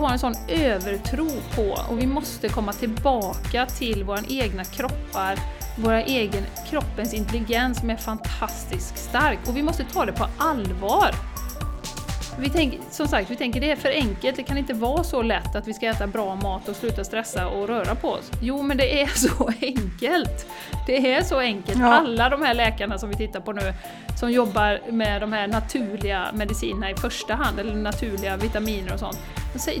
har en sån övertro på och vi måste komma tillbaka till våra egna kroppar, våra egen kroppens intelligens som är fantastiskt stark och vi måste ta det på allvar. Vi tänker, som sagt, vi tänker det är för enkelt, det kan inte vara så lätt att vi ska äta bra mat och sluta stressa och röra på oss. Jo, men det är så enkelt! Det är så enkelt. Ja. Alla de här läkarna som vi tittar på nu, som jobbar med de här naturliga medicinerna i första hand, eller naturliga vitaminer och sånt.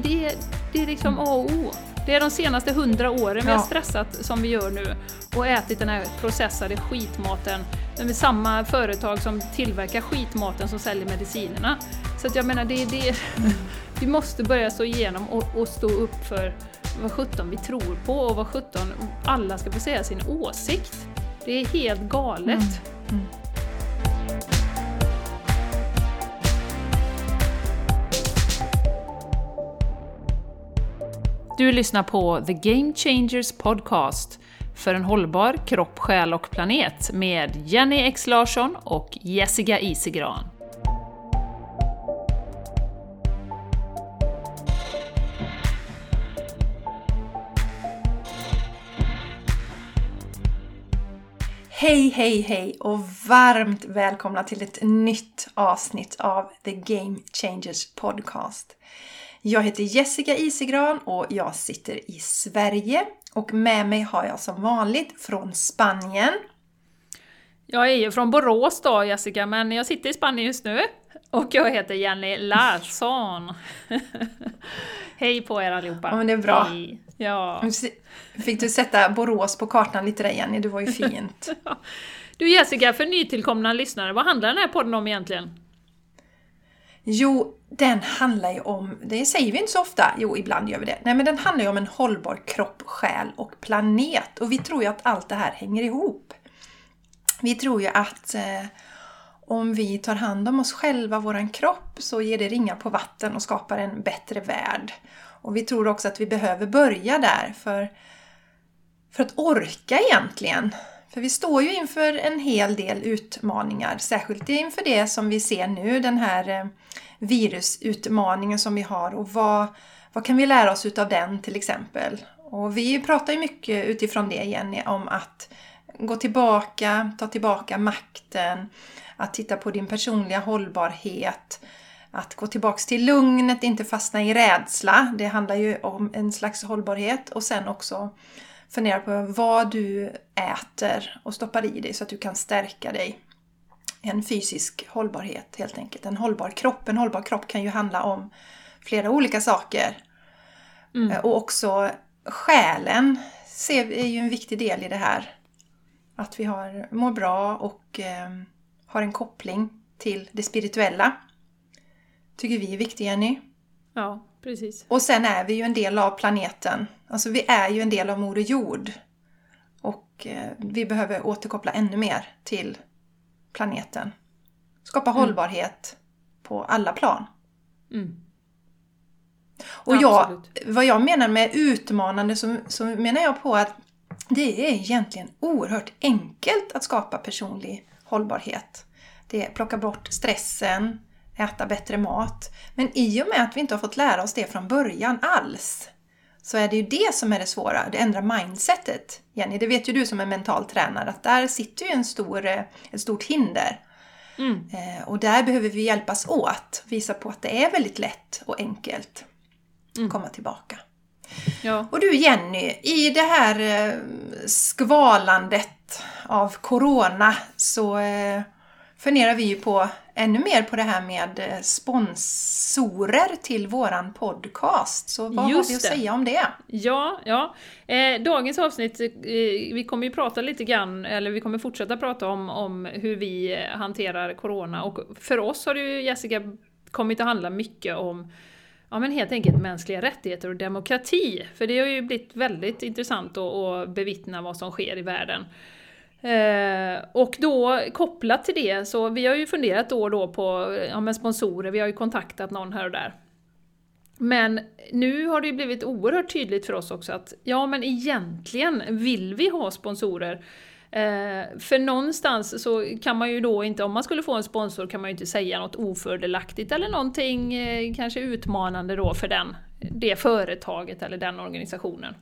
Det är, det är liksom A och O. Det är de senaste hundra åren vi har stressat som vi gör nu och ätit den här processade skitmaten med samma företag som tillverkar skitmaten som säljer medicinerna. Så att jag menar, det är det. Vi måste börja stå igenom och, och stå upp för vad sjutton vi tror på och vad sjutton alla ska få säga sin åsikt. Det är helt galet. Mm. Mm. Du lyssnar på The Game Changers Podcast för en hållbar kropp, själ och planet med Jenny X Larsson och Jessica Isigran. Hej, hej, hej och varmt välkomna till ett nytt avsnitt av The Game Changers Podcast. Jag heter Jessica Isigran och jag sitter i Sverige och med mig har jag som vanligt från Spanien. Jag är ju från Borås då Jessica, men jag sitter i Spanien just nu. Och jag heter Jenny Larsson. Hej på er allihopa! Ja, men det är bra. Hej. Ja. Fick du sätta Borås på kartan lite där Jenny, det var ju fint. du Jessica, för nytillkomna lyssnare, vad handlar den här podden om egentligen? Jo, den handlar ju om, det säger vi inte så ofta, jo ibland gör vi det, nej men den handlar ju om en hållbar kropp, själ och planet. Och vi tror ju att allt det här hänger ihop. Vi tror ju att eh, om vi tar hand om oss själva, våran kropp, så ger det ringar på vatten och skapar en bättre värld. Och vi tror också att vi behöver börja där för, för att orka egentligen. För vi står ju inför en hel del utmaningar, särskilt inför det som vi ser nu, den här eh, virusutmaningen som vi har och vad, vad kan vi lära oss utav den till exempel? Och vi pratar ju mycket utifrån det Jenny om att gå tillbaka, ta tillbaka makten, att titta på din personliga hållbarhet, att gå tillbaks till lugnet, inte fastna i rädsla. Det handlar ju om en slags hållbarhet och sen också fundera på vad du äter och stoppar i dig så att du kan stärka dig. En fysisk hållbarhet helt enkelt. En hållbar kropp. En hållbar kropp kan ju handla om flera olika saker. Mm. Och också själen är ju en viktig del i det här. Att vi har, mår bra och eh, har en koppling till det spirituella. Tycker vi är viktigt Jenny. Ja, precis. Och sen är vi ju en del av planeten. Alltså vi är ju en del av Moder Jord. Och eh, vi behöver återkoppla ännu mer till planeten. Skapa mm. hållbarhet på alla plan. Mm. Och jag, vad jag menar med utmanande så, så menar jag på att det är egentligen oerhört enkelt att skapa personlig hållbarhet. Det är plocka bort stressen, äta bättre mat. Men i och med att vi inte har fått lära oss det från början alls så är det ju det som är det svåra, det ändra mindsetet. Jenny, det vet ju du som är mental tränare att där sitter ju en stor, eh, ett stort hinder. Mm. Eh, och där behöver vi hjälpas åt, visa på att det är väldigt lätt och enkelt att mm. komma tillbaka. Ja. Och du Jenny, i det här eh, skvalandet av Corona så funderar vi ju på ännu mer på det här med eh, sponsorer till våran podcast. Så vad Just har vi att det. säga om det? Ja, ja. Eh, dagens avsnitt, eh, vi kommer ju prata lite grann, eller vi kommer fortsätta prata om, om hur vi eh, hanterar Corona. Och för oss har det ju, Jessica, kommit att handla mycket om ja, men helt enkelt mänskliga rättigheter och demokrati. För det har ju blivit väldigt intressant att, att bevittna vad som sker i världen. Eh, och då kopplat till det, så vi har ju funderat då och då på ja, med sponsorer, vi har ju kontaktat någon här och där. Men nu har det ju blivit oerhört tydligt för oss också att ja men egentligen vill vi ha sponsorer. Eh, för någonstans så kan man ju då inte, om man skulle få en sponsor kan man ju inte säga något ofördelaktigt eller någonting eh, kanske utmanande då för den. det företaget eller den organisationen.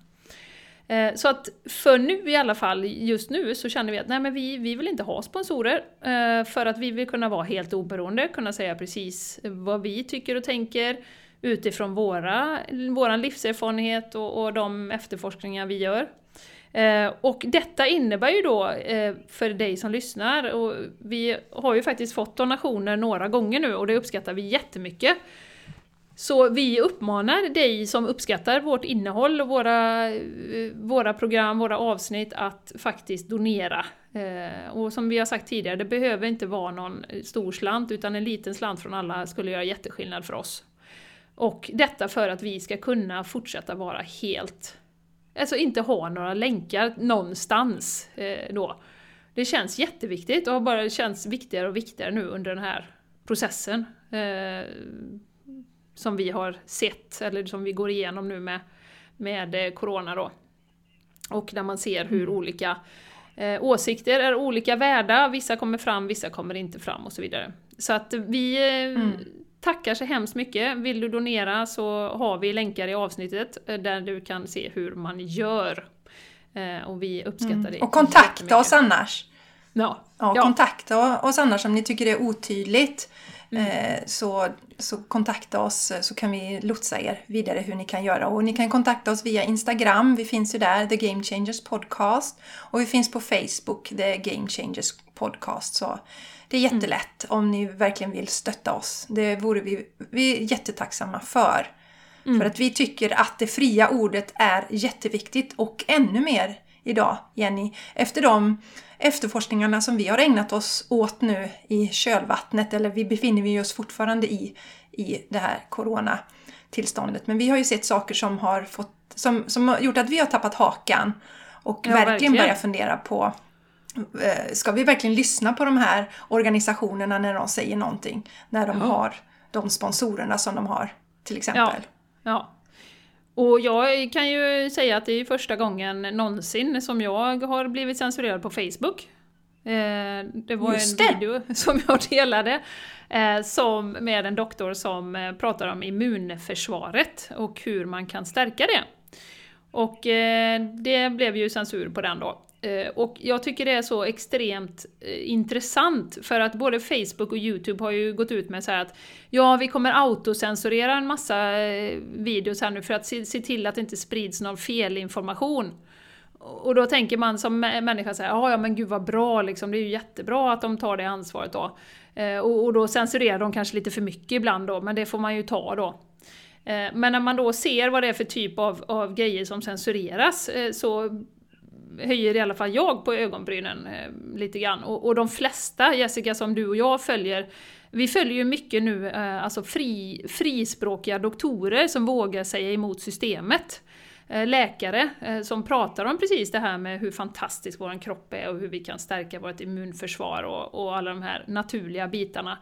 Eh, så att för nu i alla fall, just nu, så känner vi att nej men vi, vi vill inte ha sponsorer. Eh, för att vi vill kunna vara helt oberoende, kunna säga precis vad vi tycker och tänker utifrån våra, vår livserfarenhet och, och de efterforskningar vi gör. Eh, och detta innebär ju då eh, för dig som lyssnar, och vi har ju faktiskt fått donationer några gånger nu och det uppskattar vi jättemycket. Så vi uppmanar dig som uppskattar vårt innehåll och våra, eh, våra program, våra avsnitt att faktiskt donera. Eh, och som vi har sagt tidigare, det behöver inte vara någon stor slant utan en liten slant från alla skulle göra jätteskillnad för oss. Och detta för att vi ska kunna fortsätta vara helt... Alltså inte ha några länkar någonstans eh, då. Det känns jätteviktigt och har bara känts viktigare och viktigare nu under den här processen. Som vi har sett, eller som vi går igenom nu med, med eh, Corona då. Och där man ser hur mm. olika eh, åsikter är olika värda, vissa kommer fram, vissa kommer inte fram och så vidare. Så att vi eh, mm. tackar så hemskt mycket. Vill du donera så har vi länkar i avsnittet eh, där du kan se hur man gör. Eh, och vi uppskattar mm. det Och kontakta oss annars! Ja. ja, kontakta oss annars om ni tycker det är otydligt. Mm. Eh, så, så kontakta oss så kan vi lotsa er vidare hur ni kan göra. Och ni kan kontakta oss via Instagram, vi finns ju där, The Game Changers Podcast. Och vi finns på Facebook, The Game Changers Podcast. Så det är mm. jättelätt mm. om ni verkligen vill stötta oss. Det vore vi, vi är jättetacksamma för. Mm. För att vi tycker att det fria ordet är jätteviktigt och ännu mer idag, Jenny. Efter de efterforskningarna som vi har ägnat oss åt nu i kölvattnet, eller vi befinner vi oss fortfarande i, i det här coronatillståndet. Men vi har ju sett saker som har, fått, som, som har gjort att vi har tappat hakan och ja, verkligen, verkligen börjat fundera på eh, Ska vi verkligen lyssna på de här organisationerna när de säger någonting? När de ja. har de sponsorerna som de har, till exempel. Ja. ja. Och jag kan ju säga att det är första gången någonsin som jag har blivit censurerad på Facebook. Eh, det var Just en det. video som jag delade eh, som, med en doktor som eh, pratar om immunförsvaret och hur man kan stärka det. Och det blev ju censur på den då. Eh, och jag tycker det är så extremt eh, intressant för att både Facebook och Youtube har ju gått ut med så att ja, vi kommer autocensurera en massa eh, videos här nu för att se, se till att det inte sprids någon felinformation. Och då tänker man som människa så här, ja men gud vad bra liksom, det är ju jättebra att de tar det ansvaret då. Och, och då censurerar de kanske lite för mycket ibland då, men det får man ju ta då. Men när man då ser vad det är för typ av, av grejer som censureras så höjer i alla fall jag på ögonbrynen eh, lite grann. Och, och, de flesta, Jessica, som du och jag följer, vi följer ju mycket nu eh, alltså fri, frispråkiga doktorer som vågar säga emot systemet. Eh, läkare eh, som pratar om precis det här med hur fantastisk vår kropp är och hur vi kan stärka vårt immunförsvar och, och alla de här naturliga bitarna.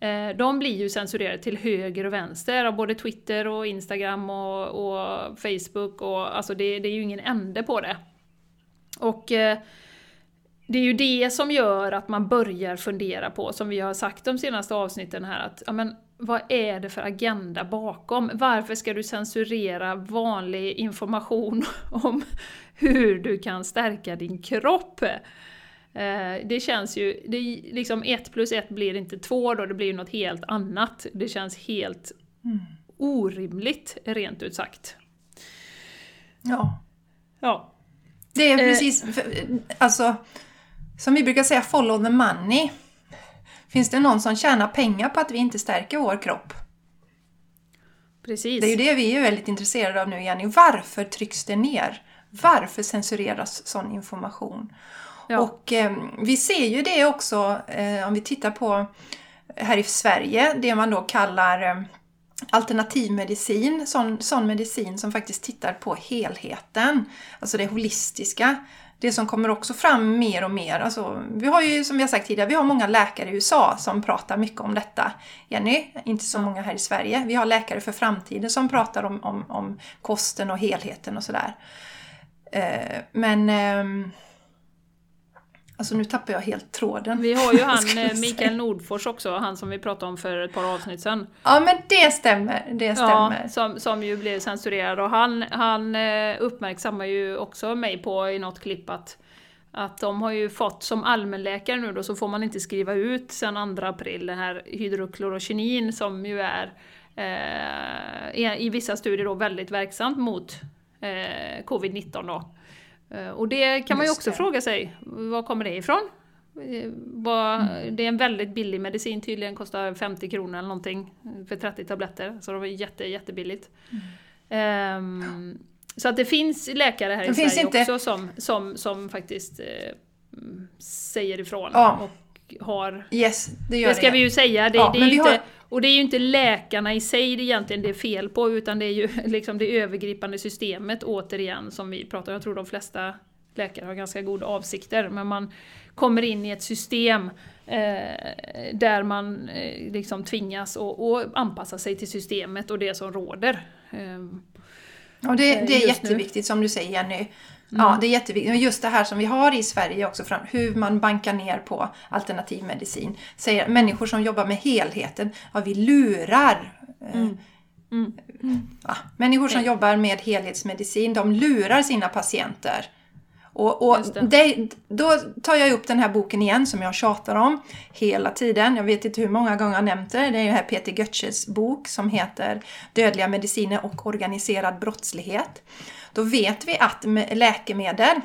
Eh, de blir ju censurerade till höger och vänster av både Twitter och Instagram och, och Facebook och alltså det, det är ju ingen ände på det. Och eh, det är ju det som gör att man börjar fundera på, som vi har sagt de senaste avsnitten här, att ja, men, vad är det för agenda bakom? Varför ska du censurera vanlig information om hur du kan stärka din kropp? Eh, det känns ju, det liksom ett plus ett blir inte två då, det blir något helt annat. Det känns helt mm. orimligt, rent ut sagt. Ja. Ja. Det är eh. precis, alltså, som vi brukar säga, follow the money. Finns det någon som tjänar pengar på att vi inte stärker vår kropp? Precis. Det är ju det vi är väldigt intresserade av nu, Jenny. Varför trycks det ner? Varför censureras sån information? Ja. Och eh, vi ser ju det också eh, om vi tittar på här i Sverige, det man då kallar eh, alternativmedicin, sån, sån medicin som faktiskt tittar på helheten, alltså det holistiska. Det som kommer också fram mer och mer, alltså, vi har ju som vi har sagt tidigare, vi har många läkare i USA som pratar mycket om detta. Jenny, inte så många här i Sverige. Vi har läkare för framtiden som pratar om, om, om kosten och helheten och sådär. Eh, men eh, Alltså nu tappar jag helt tråden. Vi har ju han eh, Mikael. Nordfors också, han som vi pratade om för ett par avsnitt sedan. Ja men det stämmer, det stämmer. Ja, som, som ju blev censurerad och han, han eh, uppmärksammar ju också mig på i något klipp att att de har ju fått, som allmänläkare nu då, så får man inte skriva ut sen 2 april den här hydroklorokinin som ju är eh, i- i vissa studier då väldigt verksamt mot eh, covid-19 då. Eh, och det kan man ju också fråga sig, var kommer det ifrån? Eh, vad- Det är en väldigt billig medicin, tydligen kostar 50 kronor eller någonting för 30 tabletter, så det var jätte, jättebilligt. Ehm, så att det finns läkare här i Det finns Sverige inte- också som, som, som faktiskt eh, mm, säger ifrån Ja. och har Yes, det gör det ska det. vi ju säga, det, Ja, det är inte, har- och det är ju inte läkarna i sig det egentligen det är fel på, utan det är ju liksom det övergripande systemet återigen som vi pratar om. Jag tror de flesta läkare har ganska goda avsikter, men man kommer in i ett system eh, där man eh, liksom tvingas att anpassa sig till systemet och det som råder. Ehm, Och det, eh, det är just nu. Jätteviktigt som du säger Jenny. Ja, det är jätteviktigt. Just det här som vi har i Sverige också, hur man bankar ner på alternativmedicin. Säger människor som jobbar med helheten, ja vi lurar. eh, Mm. Ja, människor som jobbar med helhetsmedicin, de lurar sina patienter. Och, och det. det, då tar jag upp den här boken igen som jag tjatar om hela tiden. Jag vet inte hur många gånger jag nämnt det. Det är ju här Peter Götzes bok som heter Dödliga mediciner och organiserad brottslighet. Då vet vi att med läkemedel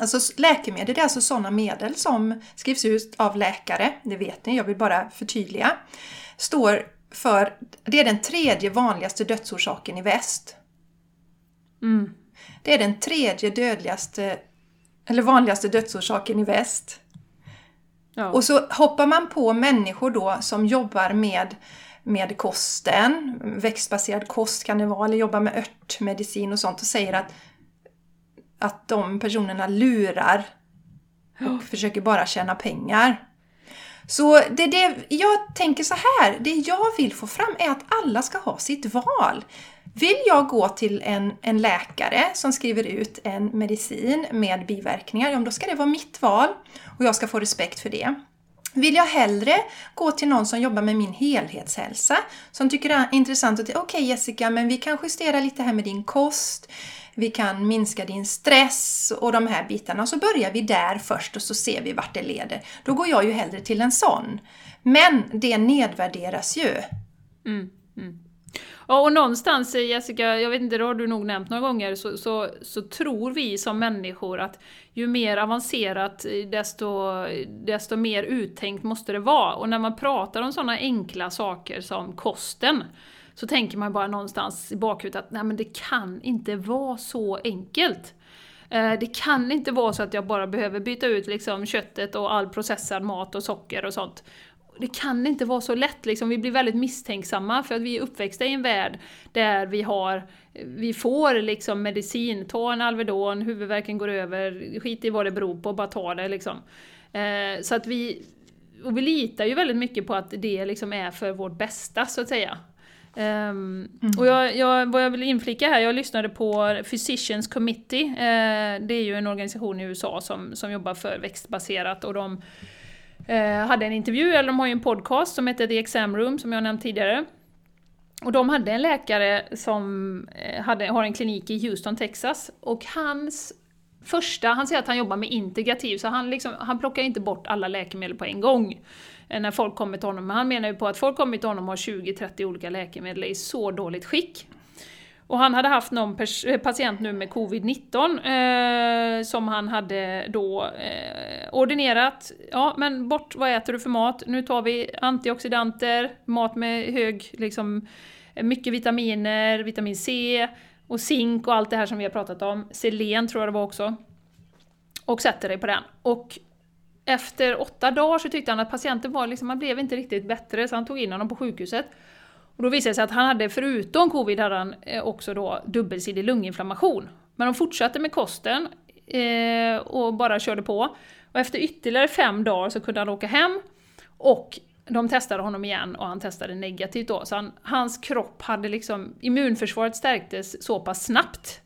Alltså läkemedel det är alltså sådana medel som skrivs ut av läkare, det vet ni, jag vill bara förtydliga. Står för, det är den tredje vanligaste dödsorsaken i väst. Mm. Det är den tredje dödligaste, eller vanligaste dödsorsaken i väst. Ja. Och så hoppar man på människor då som jobbar med, med kosten, växtbaserad kost kan det vara, eller jobbar med örtmedicin och sånt och säger att, att de personerna lurar och försöker bara tjäna pengar. Så det, det, jag tänker så här, det jag vill få fram är att alla ska ha sitt val. Vill jag gå till en, en läkare som skriver ut en medicin med biverkningar, ja, då ska det vara mitt val och jag ska få respekt för det. Vill jag hellre gå till någon som jobbar med min helhetshälsa, som tycker det är intressant att okej Jessica, men vi kan justera lite här med din kost, vi kan minska din stress och de här bitarna. Och så börjar vi där först och så ser vi vart det leder. Då går jag ju hellre till en sån. Men det nedvärderas ju. Mm, mm. Ja, och någonstans eh, Jessica, jag vet inte, det har du nog nämnt några gånger, så, så, så tror vi som människor att ju mer avancerat eh, desto, desto mer uttänkt måste det vara. Och när man pratar om sådana enkla saker som kosten, så tänker man bara någonstans i bakhuvudet att nej men det kan inte vara så enkelt. Eh, det kan inte vara så att jag bara behöver byta ut liksom köttet och all processad mat och socker och sånt. Det kan inte vara så lätt, liksom. vi blir väldigt misstänksamma för att vi är uppväxta i en värld där vi, har, vi får liksom medicin, ta en Alvedon, huvudvärken går över, skit i vad det beror på, bara ta det liksom. Eh, Så att vi, och vi litar ju väldigt mycket på att det liksom är för vårt bästa så att säga. Ehm, Och jag, jag, vad jag vill inflika här, jag lyssnade på Physicians Committee, eh, det är ju en organisation i USA som, som jobbar för växtbaserat och de eh, hade en intervju, eller de har ju en podcast som heter The Exam Room som jag nämnt tidigare. Och de hade en läkare som eh, hade, har en klinik i Houston, Texas, och hans första, han säger att han jobbar med integrativ, så han, liksom, han plockar inte bort alla läkemedel på en gång eh, när folk kommer till honom. Men han menar ju på att folk kommer till honom och har 20-30 olika läkemedel i så dåligt skick. Och han hade haft någon eh, patient nu med covid-19 eh, som han hade då eh, ordinerat. Ja, men bort, vad äter du för mat? Nu tar vi antioxidanter, mat med hög, liksom, mycket vitaminer, vitamin C och zink och allt det här som vi har pratat om. Selen tror jag det var också. Och sätter dig på den. Och efter åtta dagar så tyckte han att patienten var liksom, han blev inte riktigt bättre så han tog in honom på sjukhuset. Och då visade det sig att han hade, förutom covid, hade han eh, också då dubbelsidig lunginflammation. Men de fortsatte med kosten eh, och bara körde på. Och efter ytterligare fem dagar så kunde han åka hem och de testade honom igen och han testade negativt då. Så han, hans kropp hade liksom, immunförsvaret stärktes så pass snabbt.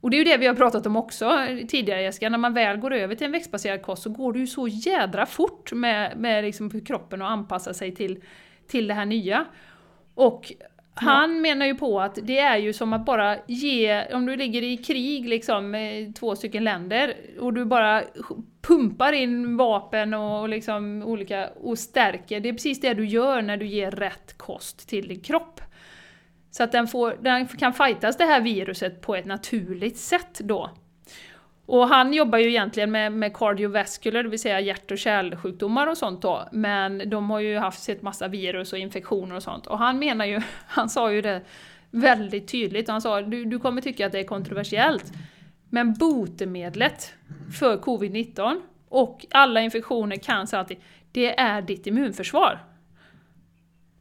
Och det är ju det vi har pratat om också tidigare Jessica, när man väl går över till en växtbaserad kost så går det ju så jädra fort med, med liksom kroppen att anpassa sig till, till det här nya. Och han ja. menar ju på att det är ju som att bara ge, om du ligger i krig liksom med två stycken länder och du bara pumpar in vapen och liksom olika och stärker, det är precis det du gör när du ger rätt kost till din kropp. Så att den, får, den kan fightas det här viruset på ett naturligt sätt då. Och han jobbar ju egentligen med, med cardiovascular, det vill säga hjärt och kärlsjukdomar och sånt då, men de har ju haft sett massa virus och infektioner och sånt. Och han menar ju, han sa ju det väldigt tydligt, han sa du, du kommer tycka att det är kontroversiellt, men botemedlet för covid-19 och alla infektioner, cancer, allting, det är ditt immunförsvar.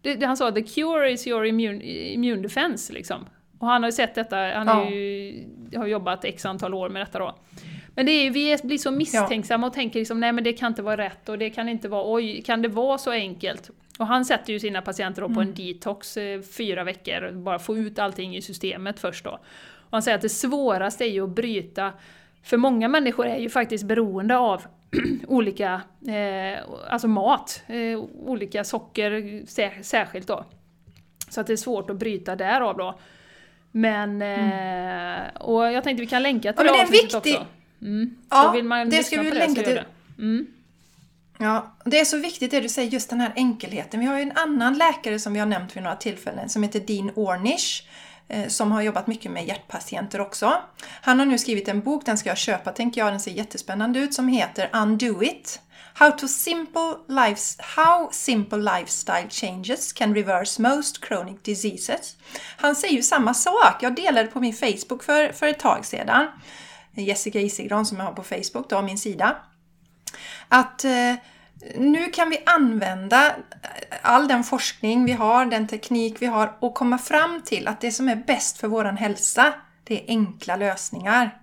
Det, det, han sa the cure is your immune, immune defense liksom. Och han har ju sett detta, han ja. ju, har jobbat x antal år med detta då. Men det är, vi blir så misstänksamma och tänker liksom, nej men det kan inte vara rätt och det kan inte vara, oj, kan det vara så enkelt? Och han sätter ju sina patienter på en mm. detox eh, fyra veckor, bara få ut allting i systemet först då. Och han säger att det svåraste är ju att bryta, för många människor är ju faktiskt beroende av olika, eh, alltså mat, eh, olika socker särskilt då. Så att det är svårt att bryta därav då. Men, mm. eh, och jag tänkte vi kan länka till ja, det, det avsnittet viktig... också. Mm. Ja, vill man det ska vi länka till. Mm. Ja, det är så viktigt det du säger, just den här enkelheten. Vi har ju en annan läkare som vi har nämnt vid några tillfällen som heter Dean Ornish eh, som har jobbat mycket med hjärtpatienter också. Han har nu skrivit en bok, den ska jag köpa tänker jag, den ser jättespännande ut, som heter Undo It. How, to simple lives, how simple lifestyle changes can reverse most chronic diseases. Han säger ju samma sak. Jag delade på min Facebook för, för ett tag sedan. Jessica Isigran som jag har på Facebook, då, min sida. Att eh, nu kan vi använda all den forskning vi har, den teknik vi har och komma fram till att det som är bäst för vår hälsa, det är enkla lösningar.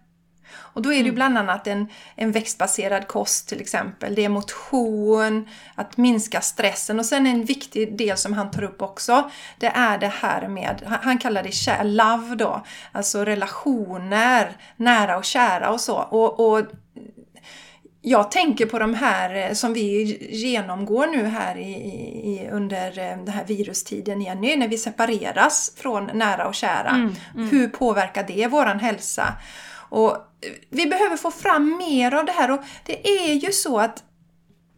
Och då är det mm. bland annat en, en växtbaserad kost till exempel. Det är motion, att minska stressen och sen en viktig del som han tar upp också. Det är det här med, han kallar det kär, love då, alltså relationer, nära och kära och så. Och, och jag tänker på de här eh, som vi genomgår nu här i, i, under eh, den här virustiden Jenny, när vi separeras från nära och kära. Mm, mm. Hur påverkar det våran hälsa? Och vi behöver få fram mer av det här och det är ju så att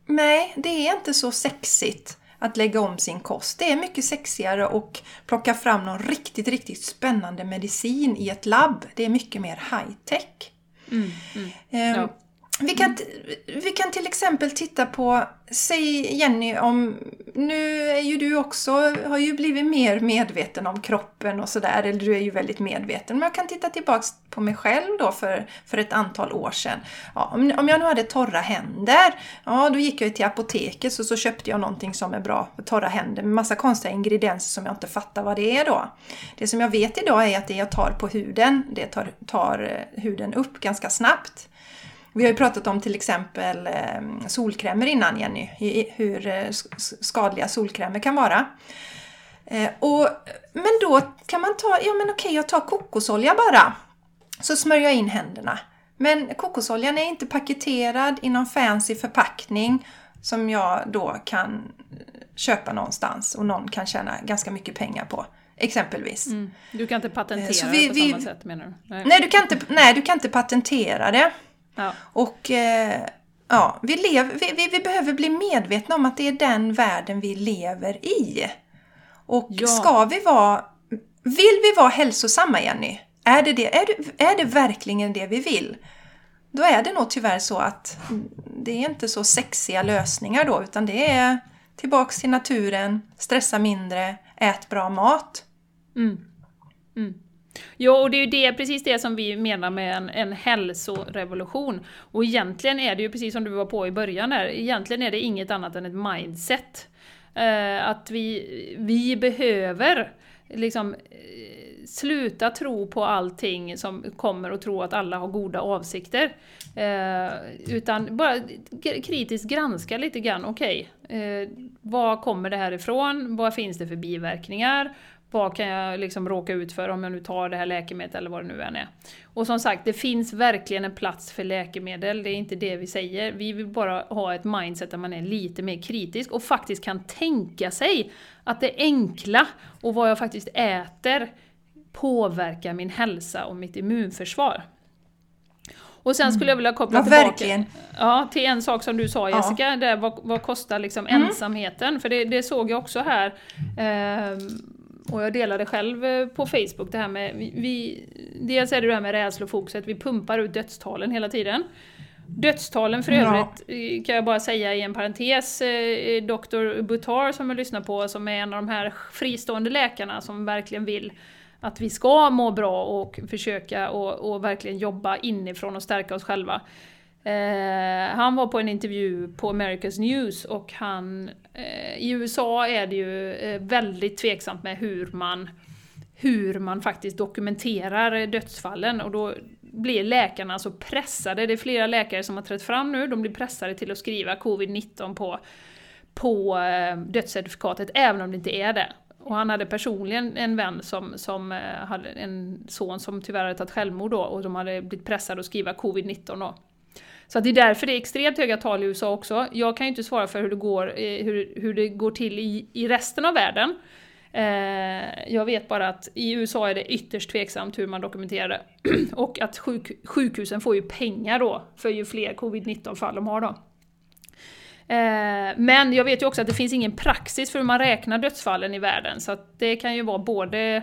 nej, det är inte så sexigt att lägga om sin kost. Det är mycket sexigare att plocka fram någon riktigt, riktigt spännande medicin i ett labb. Det är mycket mer high tech. Mm, mm, ehm, ja. Vi kan, vi kan till exempel titta på, säg Jenny om, nu är ju du också, har ju blivit mer medveten om kroppen och sådär, eller du är ju väldigt medveten. Men jag kan titta tillbaks på mig själv då för, för ett antal år sedan. Ja, om, om jag nu hade torra händer, ja då gick jag till apoteket och så köpte jag någonting som är bra för torra händer med massa konstiga ingredienser som jag inte fattar vad det är då. Det som jag vet idag är att det jag tar på huden, det tar, tar eh, huden upp ganska snabbt. Vi har ju pratat om till exempel eh, solkrämer innan Jenny, hur eh, skadliga solkrämer kan vara. Eh, och, men då kan man ta, ja men okej jag tar kokosolja bara. Så smörjer jag in händerna. Men kokosoljan är inte paketerad i någon fancy förpackning som jag då kan köpa någonstans och någon kan tjäna ganska mycket pengar på. Exempelvis. Mm. Du kan inte patentera vi, det på vi, samma sätt menar du? Nej. Nej, du kan inte, nej, du kan inte patentera det. Ja. Och eh, ja, vi, lever, vi, vi, vi, behöver bli medvetna om att det är den världen vi lever i. Och ja. ska vi vara... Vill vi vara hälsosamma, Jenny? Är det, det, är, det, är det verkligen det vi vill? Då är det nog tyvärr så att det är inte så sexiga lösningar då, utan det är tillbaks till naturen, stressa mindre, ät bra mat. Mm. Mm. Ja, och det är ju det, precis det som vi menar med en, en hälsorevolution. Och egentligen är det ju precis som du var på i början här, egentligen är det inget annat än ett mindset. Eh, att vi, vi behöver liksom eh, sluta tro på allting som kommer och tro att alla har goda avsikter. Eh, utan bara kritiskt granska lite grann, okej, okay, eh, var kommer det här ifrån? Vad finns det för biverkningar? Vad kan jag liksom råka ut för om jag nu tar det här läkemedlet eller vad det nu än är. Och som sagt, det finns verkligen en plats för läkemedel, det är inte det vi säger. Vi vill bara ha ett mindset där man är lite mer kritisk och faktiskt kan tänka sig att det enkla och vad jag faktiskt äter påverkar min hälsa och mitt immunförsvar. Och sen skulle jag vilja koppla ja, tillbaka verkligen. Ja, till en sak som du sa Jessica, ja. där, vad, vad kostar liksom mm. ensamheten? För det, det, såg jag också här. Eh, och jag delade själv eh, på Facebook det här med, vi, dels är det det här med rädslofokuset, vi pumpar ut dödstalen hela tiden. Dödstalen för övrigt ja. Eh, kan jag bara säga i en parentes, eh, Dr. Butar som jag lyssnar på, som är en av de här fristående läkarna som verkligen vill att vi ska må bra och försöka och, och verkligen jobba inifrån och stärka oss själva. Eh, han var på en intervju på America's News och han... Eh, I USA är det ju eh, väldigt tveksamt med hur man, hur man faktiskt dokumenterar dödsfallen och då blir läkarna så pressade, det är flera läkare som har trätt fram nu, de blir pressade till att skriva covid-19 på, på eh, dödscertifikatet även om det inte är det. Och han hade personligen en vän som, som eh, hade en son som tyvärr hade tagit självmord då och de hade blivit pressade att skriva covid-19 då. Så det är därför det är extremt höga tal i USA också. Jag kan ju inte svara för hur det går, eh, hur, hur det går till i, i resten av världen. Eh, jag vet bara att i USA är det ytterst tveksamt hur man dokumenterar det. Och att sjuk, sjukhusen får ju pengar då för ju fler covid-19 fall de har då. Eh, men jag vet ju också att det finns ingen praxis för hur man räknar dödsfallen i världen, så att det kan ju vara både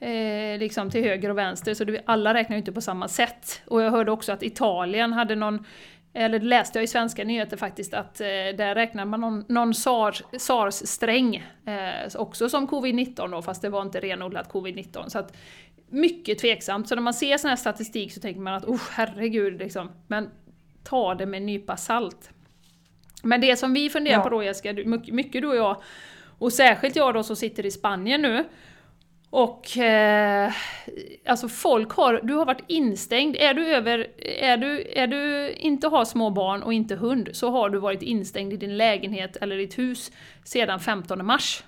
eh, liksom till höger och vänster, så det, alla räknar ju inte på samma sätt. Och jag hörde också att Italien hade någon eller läste jag i svenska nyheter faktiskt att eh, där räknar man någon, någon SARS-sträng eh, också som covid-19 då, fast det var inte renodlat covid-19. Så att, mycket tveksamt. Så när man ser sån här statistik så tänker man att oh herregud, liksom. men ta det med en nypa salt. Men det som vi funderar ja. på då Jessica, mycket du och jag, och särskilt jag då som sitter i Spanien nu, och eh, alltså folk har, du har varit instängd. Är du, över, är, du, är du inte har små barn och inte hund så har du varit instängd i din lägenhet eller ditt hus sedan 15 mars.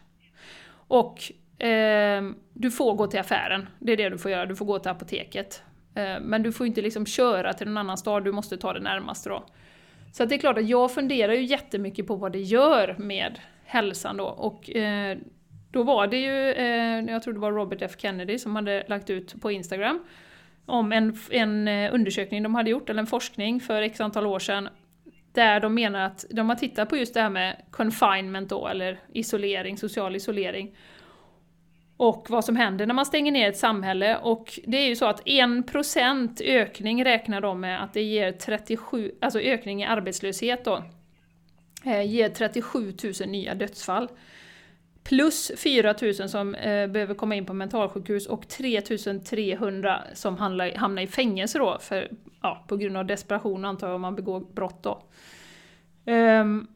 Och eh, du får gå till affären, det är det du får göra, du får gå till apoteket. Eh, men du får inte liksom köra till någon annan stad, du måste ta det närmaste då. Så det är klart att jag funderar ju jättemycket på vad det gör med hälsan då. Och eh, då var det ju, eh, jag tror det var Robert F Kennedy som hade lagt ut på Instagram om en, en eh, undersökning de hade gjort, eller en forskning för x antal år sedan, där de menar att de har tittat på just det här med confinement då, eller isolering, social isolering. Och vad som händer när man stänger ner ett samhälle. Och det är ju så att 1% ökning räknar de med att det ger 37, alltså ökning i arbetslöshet då, eh, ger 37 000 nya dödsfall. Plus 4 000 som eh, behöver komma in på mentalsjukhus och 3 300 som handlar, hamnar i fängelse då, för, ja, på grund av desperation antar jag om man begår brott då. Um,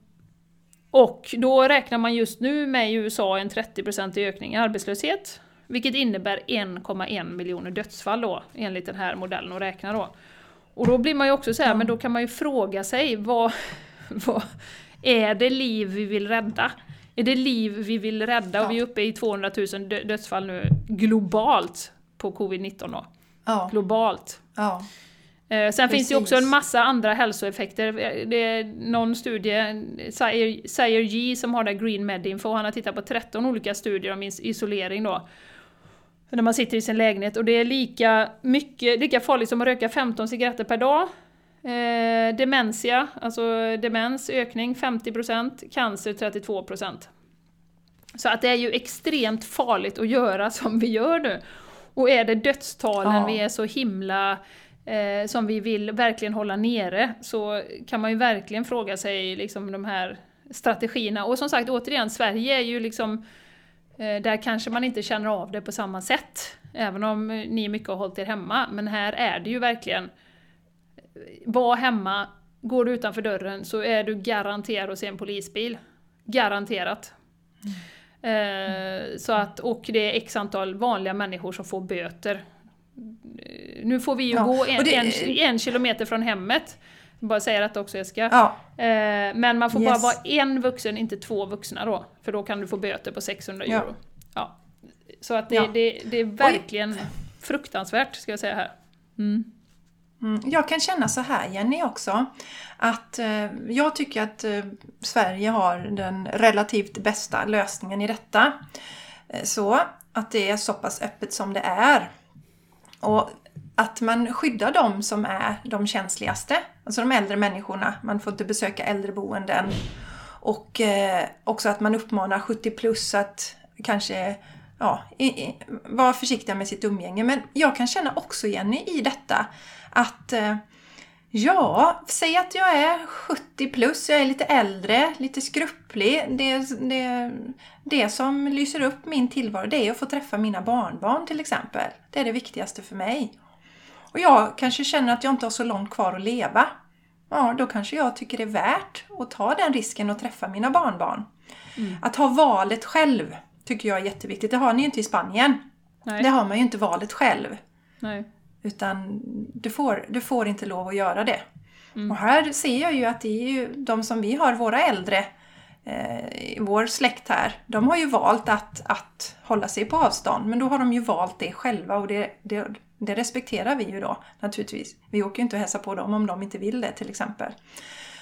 och då räknar man just nu med i USA en 30% ökning i arbetslöshet, vilket innebär 1,1 miljoner dödsfall då, enligt den här modellen att räkna då. Och då blir man ju också så här, men då kan man ju fråga sig vad, vad är det liv vi vill rädda? Är det liv vi vill rädda? Ja. Och vi är uppe i 200 000 dödsfall nu globalt på covid-19 då. Ja. Globalt. Ja. Eh, sen Precis. finns det också en massa andra hälsoeffekter. Det är någon studie, Sayer G som har det Green Medinfo, han har tittat på 13 olika studier om isolering då. När man sitter i sin lägenhet och det är lika, mycket, lika farligt som att röka 15 cigaretter per dag. Eh, demensia, alltså demens, ökning 50%, cancer 32%. Så att det är ju extremt farligt att göra som vi gör nu. Och är det dödstalen ja. vi är så himla eh, som vi vill verkligen hålla nere så kan man ju verkligen fråga sig liksom de här strategierna. Och som sagt återigen, Sverige är ju liksom eh, där kanske man inte känner av det på samma sätt. Även om ni mycket har hållit er hemma. Men här är det ju verkligen var hemma, går du utanför dörren så är du garanterad att se en polisbil. Garanterat. Mm. Eh, så att, och det är x antal vanliga människor som får böter. Nu får vi ju Ja, gå en, det- en, en kilometer från hemmet. Bara säga detta också Jessica. Ja, Eh, men man får Yes. bara vara en vuxen, inte två vuxna då. För då kan du få böter på 600 Ja. euro. Ja. Så att det, det, det är verkligen fruktansvärt, ska jag säga här. Mm. Mm, jag kan känna så här Jenny också. Att eh, jag tycker att eh, Sverige har den relativt bästa lösningen i detta. Eh, så att det är så pass öppet som det är. Och att man skyddar de som är de känsligaste. Alltså de äldre människorna. Man får inte besöka äldreboenden. Och också att man uppmanar 70 plus att kanske ja, vara försiktiga med sitt umgänge. Men jag kan känna också Jenny i detta att eh, ja, säg att jag är 70 plus, jag är lite äldre, lite skrupplig. Det, det, det som lyser upp min tillvaro det är att få träffa mina barnbarn till exempel. Det är det viktigaste för mig. Och jag kanske känner att jag inte har så långt kvar att leva. Ja, då kanske jag tycker det är värt att ta den risken och träffa mina barnbarn. Att ha valet själv tycker jag är jätteviktigt. Det har ni ju inte i Spanien. Nej. Det har man ju inte valet själv. Nej. Utan du får, du får inte lov att göra det. Och här ser jag ju att det är ju de som vi har, våra äldre eh, vår släkt här, de har ju valt att, att hålla sig på avstånd. Men då har de ju valt det själva och det, det, det respekterar vi ju då naturligtvis. Vi åker ju inte och hälsar på dem om de inte vill det till exempel.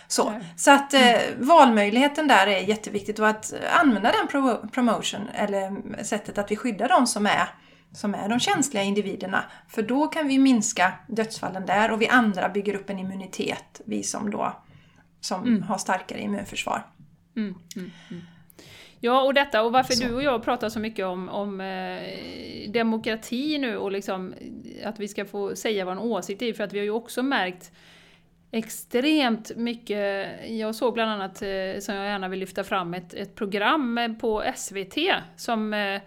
Så, så att eh, valmöjligheten där är jätteviktigt och att använda den pro- promotion eller sättet att vi skyddar de som är, som är de känsliga individerna. För då kan vi minska dödsfallen där och vi andra bygger upp en immunitet, vi som då som har starkare immunförsvar. Mm, mm, mm. Ja, och detta, och varför Så. du och jag pratar så mycket om, om eh, demokrati nu och liksom att vi ska få säga vår åsikt i, för att vi har ju också märkt extremt mycket, jag såg bland annat, eh, som jag gärna vill lyfta fram, ett, ett program eh, på SVT som eh,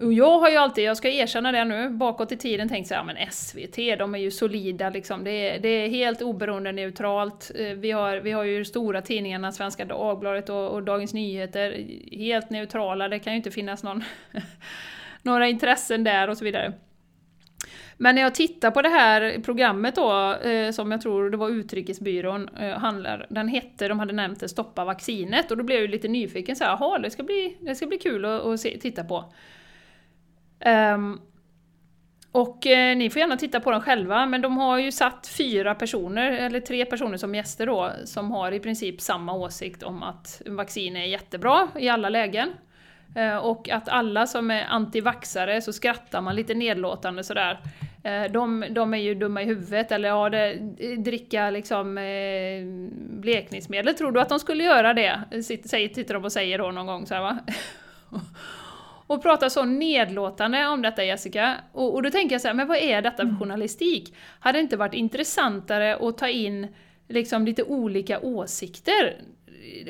och jag har ju alltid, jag ska erkänna det nu, bakåt i tiden tänkt så här, men SVT, de är ju solida liksom. Det är, det är helt oberoende neutralt. Eh, vi har, vi har ju de stora tidningarna, Svenska Dagbladet och, och Dagens Nyheter, helt neutrala. Det kan ju inte finnas någon, några intressen där och så vidare. Men när jag tittar på det här programmet då, eh, som jag tror det var Utrikesbyrån eh, handlar, den hette, de hade nämnt det, Stoppa vaccinet, och då blev jag ju lite nyfiken så här, jaha, det ska bli, det ska bli kul att, att se, titta på. Um, och eh, ni får gärna titta på dem själva, men de har ju satt fyra personer, eller tre personer som gäster då, som har i princip samma åsikt om att vaccin är jättebra i alla lägen. Eh, och att alla som är antivaxare så skrattar man lite nedlåtande sådär. Eh, de, de är ju dumma i huvudet, eller ja, det, dricka liksom eh, blekningsmedel, tror du att de skulle göra det? Sitter, säger, tittar de och säger då någon gång så här, va? och pratar så nedlåtande om detta Jessica. Och, och då tänker jag så här, men vad är detta för journalistik? Hade det inte varit intressantare att ta in liksom lite olika åsikter?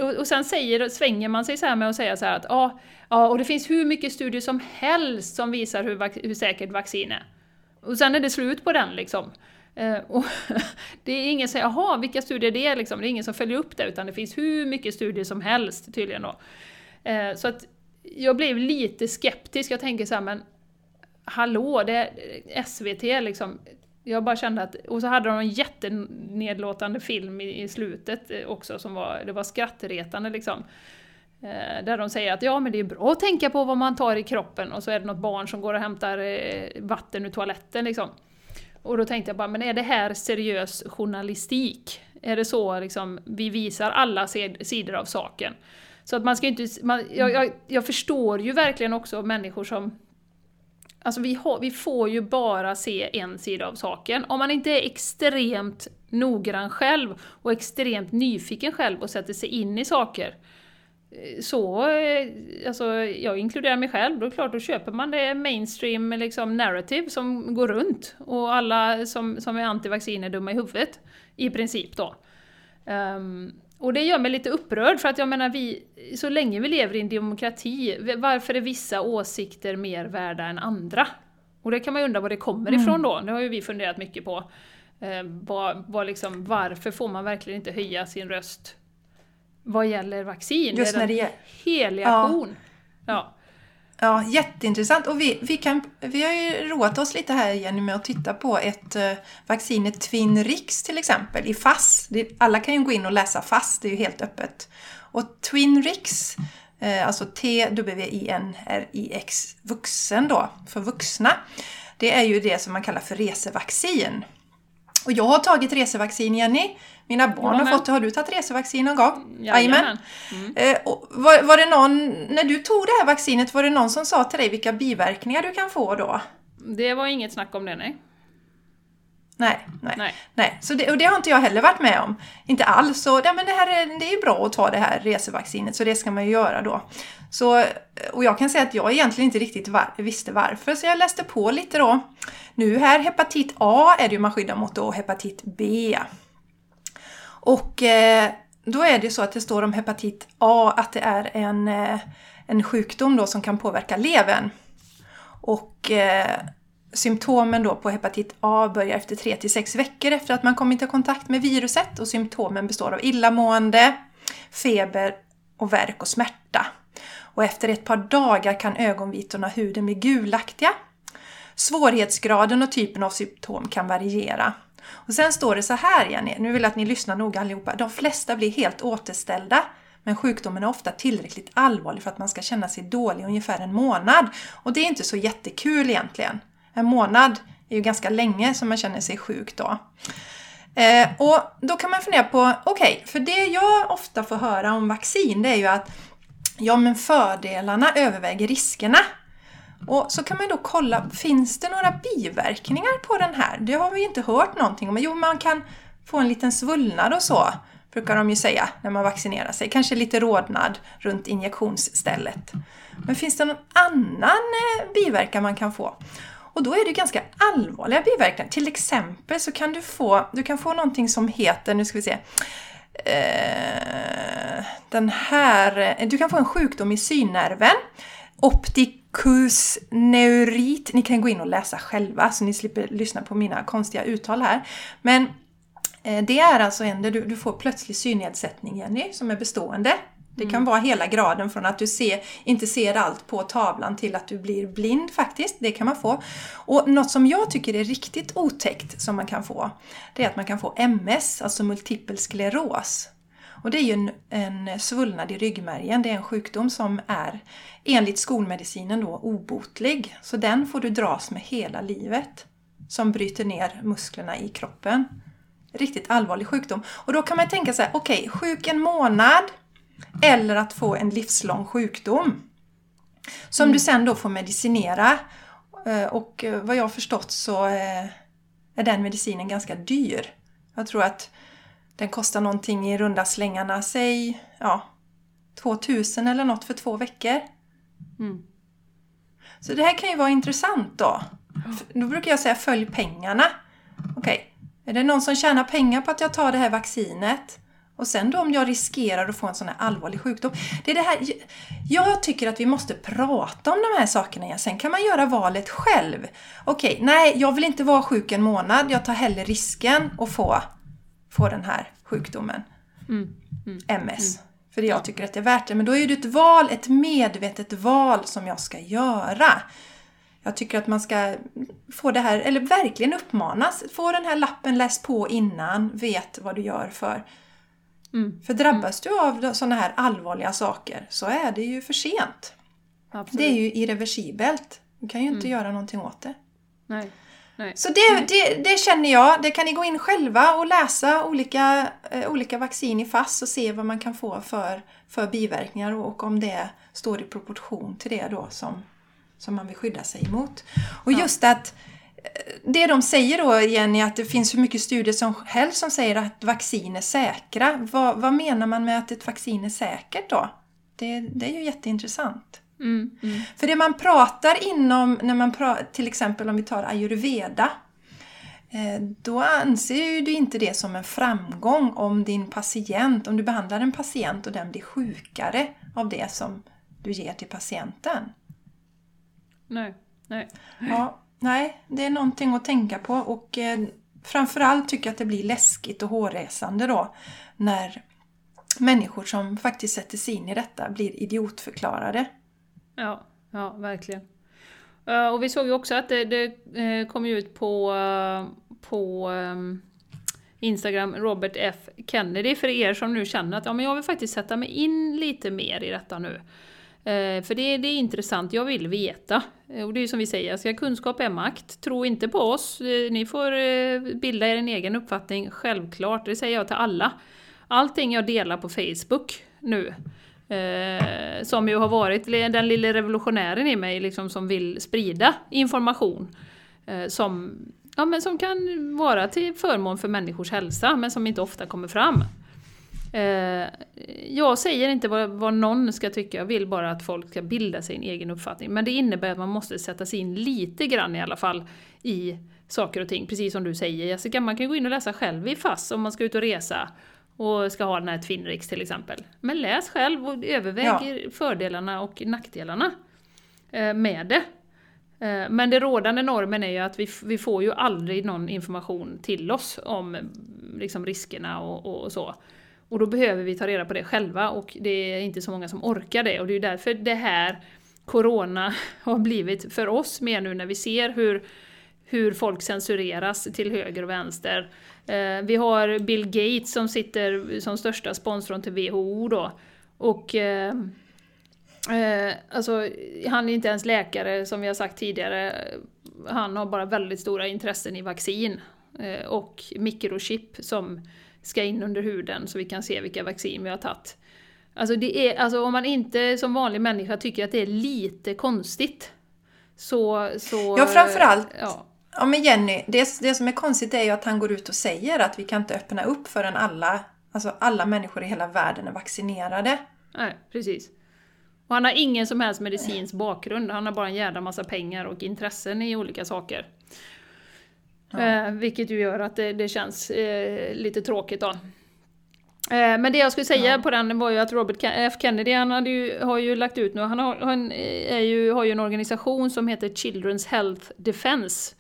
Och, och sen säger, svänger man sig så här med att säga så här att ja, ja, och det finns hur mycket studier som helst som visar hur, hur säkert vaccin är. Och sen är det slut på den liksom. Eh, och det är ingen som säger, jaha, vilka studier det är liksom. Det är ingen som följer upp det, utan det finns hur mycket studier som helst tydligen då. Eh, så att jag blev lite skeptisk, jag tänker så här, men hallå, det är SVT liksom. Jag bara kände att, och så hade de en jättenedlåtande film i, i slutet eh, också som var, det var skrattretande liksom. Eh, där de säger att ja men det är bra att tänka på vad man tar i kroppen och så är det något barn som går och hämtar eh, vatten ur toaletten liksom. Och då tänkte jag bara, men är det här seriös journalistik? Är det så liksom, vi visar alla sidor av saken? Så att man ska inte, man, jag, jag, jag förstår ju verkligen också människor som Alltså vi, har, vi får ju bara se en sida av saken. Om man inte är extremt noggrann själv och extremt nyfiken själv och sätter sig in i saker. Eh, så, eh, alltså jag inkluderar mig själv, då är det klart då köper man det mainstream liksom, narrative som går runt. Och alla som, som är antivaccin är dumma i huvudet. I princip då. Um, och det gör mig lite upprörd för att jag menar, vi, så länge vi lever i en demokrati, varför är vissa åsikter mer värda än andra? Och det kan man ju undra var det kommer ifrån då, det har ju vi funderat mycket på. Eh, vad, vad liksom, varför får man verkligen inte höja sin röst vad gäller vaccin? Just det är när det gäller- heliga Ja. kon. Ja. Ja, jätteintressant. Och vi, vi, kan, vi har ju roat oss lite här igen med att titta på ett uh, vaccinet Twinrix till exempel i FASS. Det, alla kan ju gå in och läsa FASS, det är ju helt öppet. Och Twinrix, eh, alltså T-W-I-N-R-I-X, vuxen då, för vuxna. Det är ju det som man kallar för resevaccin. Och jag har tagit resevaccin Jenny. Mina barn har fått det. Har du tagit resevaccin någon gång? Jajamän. Mm. Eh, var, var det någon, när du tog det här vaccinet, var det någon som sa till dig vilka biverkningar du kan få då? Det var inget snack om det, nej. Nej, nej. Nej. nej. Så det, och det har inte jag heller varit med om. Inte alls. Så ja, men det, här är, det är bra att ta det här resevaccinet, så det ska man ju göra då. Så, och jag kan säga att jag egentligen inte riktigt var, visste varför, så jag läste på lite då. Nu här, hepatit A är det ju man skyddar mot och hepatit B. Och eh, då är det så att det står om hepatit A att det är en, eh, en sjukdom då som kan påverka levern. Och eh, symptomen då på hepatit A börjar efter 3 till 6 veckor efter att man kommit i kontakt med viruset och symptomen består av illamående, feber och värk och smärta. Och efter ett par dagar kan ögonvitorna och huden bli gulaktiga. Svårighetsgraden och typen av symptom kan variera. Och sen står det så här Jenny, nu vill jag att ni lyssnar noga allihopa. De flesta blir helt återställda men sjukdomen är ofta tillräckligt allvarlig för att man ska känna sig dålig i ungefär en månad. Och det är inte så jättekul egentligen. En månad är ju ganska länge som man känner sig sjuk då. Eh, och då kan man fundera på, okej, okay, för det jag ofta får höra om vaccin det är ju att ja men fördelarna överväger riskerna. Och så kan man då kolla, finns det några biverkningar på den här? Det har vi inte hört någonting om. Jo, man kan få en liten svullnad och så, brukar de ju säga när man vaccinerar sig. Kanske lite rodnad runt injektionsstället. Men finns det någon annan eh, biverkan man kan få? Och då är det ganska allvarliga biverkningar. Till exempel så kan du få, du kan få någonting som heter, nu ska vi se, eh, den här, eh, du kan få en sjukdom i synnerven. optik neurit. Ni kan gå in och läsa själva så ni slipper lyssna på mina konstiga uttal här. Men eh, det är alltså en där du, du får plötslig synnedsättning, Jenny, som är bestående. Det kan mm. vara hela graden från att du ser, inte ser allt på tavlan till att du blir blind faktiskt. Det kan man få. Och något som jag tycker är riktigt otäckt som man kan få, det är att man kan få MS, alltså multipel skleros. Och det är ju en, en svullnad i ryggmärgen. Det är en sjukdom som är enligt skolmedicinen då obotlig. Så den får du dras med hela livet. Som bryter ner musklerna i kroppen. Riktigt allvarlig sjukdom. Och då kan man tänka sig, okej, okay, sjuk en månad eller att få en livslång sjukdom. Som mm. du sen då får medicinera. Eh, och eh, vad jag har förstått så eh, är den medicinen ganska dyr. Jag tror att den kostar någonting i runda slängarna, säg ja, 2000 eller något för två veckor. Mm. Så det här kan ju vara intressant då. Då brukar jag säga följ pengarna. Okej, okay. är det någon som tjänar pengar på att jag tar det här vaccinet? Och sen då om jag riskerar att få en sån här allvarlig sjukdom. Det är det här, jag tycker att vi måste prata om de här sakerna igen. Sen kan man göra valet själv. Okej, okay, nej, jag vill inte vara sjuk en månad. Jag tar hellre risken att få, få den här sjukdomen. Mm. Mm. MS. Mm. För jag tycker att det är värt det. Men då är det ett val, ett medvetet val som jag ska göra. Jag tycker att man ska få det här, eller verkligen uppmanas, få den här lappen läst på innan, vet vad du gör för Mm. För drabbas du av sådana här allvarliga saker så är det ju för sent. Absolut. Det är ju irreversibelt. Du kan ju inte mm. göra någonting åt det. Nej. Nej. Så det, det, det, känner jag. Det kan ni gå in själva och läsa olika, eh, olika vaccin i FASS och se vad man kan få för, för biverkningar och om det står i proportion till det då som, som man vill skydda sig emot. Och ja. just att det de säger då Jenny, att det finns hur mycket studier som helst som säger att vaccin är säkra. Vad, vad menar man med att ett vaccin är säkert då? Det, det är ju jätteintressant. Mm, mm. För det man pratar inom, när man pratar, till exempel om vi tar ayurveda, eh, då anser du inte det som en framgång om din patient, om du behandlar en patient och den blir sjukare av det som du ger till patienten. Nej. Nej. Ja, Nej, det är någonting att tänka på och eh, framförallt tycker jag att det blir läskigt och hårresande då när människor som faktiskt sätter sig in i detta blir idiotförklarade. Ja, ja verkligen. Eh, och vi såg ju också att det, det eh, kom ut på, eh, på ehm, Instagram, Robert F Kennedy, för er som nu känner att ja, men jag vill faktiskt sätta mig in lite mer i detta nu. för det, det, är intressant, jag vill veta. Och det är ju som vi säger, ska kunskap är makt. Tro inte på oss, ni får bilda er en egen uppfattning, självklart. Det säger jag till alla. Allting jag delar på Facebook nu, Eh, som ju har varit den lilla revolutionären i mig liksom, som vill sprida information eh, som, ja, men som kan vara till förmån för människors hälsa men som inte ofta kommer fram. Eh, jag säger inte vad, vad, någon ska tycka, jag vill bara att folk ska bilda sig en egen uppfattning. Men det innebär att man måste sätta sig in lite grann i alla fall i saker och ting, precis som du säger Jessica. Man kan gå in och läsa själv i FASS om man ska ut och resa och ska ha den här Twinrix till exempel. Men läs själv och överväg ja. fördelarna och nackdelarna eh, med det. Eh, men den rådande normen är ju att vi, vi får ju aldrig någon information till oss om liksom, riskerna och, och, så. Och då behöver vi ta reda på det själva och det är inte så många som orkar det. Och det är ju därför det här Corona har blivit för oss mer nu när vi ser hur, hur folk censureras till höger och vänster. Eh, vi har Bill Gates som sitter som största sponsorn till WHO då. Och eh, eh, alltså, han är inte ens läkare som vi har sagt tidigare. Han har bara väldigt stora intressen i vaccin. Och mikrochip som ska in under huden så vi kan se vilka vaccin vi har tagit. Alltså, det är, alltså om man inte som vanlig människa tycker att det är lite konstigt så... så ja, framförallt. Ja Ja men Jenny, det, det som är konstigt är ju att han går ut och säger att vi kan inte öppna upp förrän alla, alltså alla människor i hela världen är vaccinerade. Nej, precis. Och han har ingen som helst medicinsk bakgrund, han har bara en jävla massa pengar och intressen i olika saker. Ja. Eh, vilket ju gör att det, det känns eh, lite tråkigt då. Eh, men det jag skulle säga ja. på den var ju att Robert F Kennedy han ju, har ju lagt ut nu, han, har, han är ju, har ju en organisation som heter Children's Health Defense.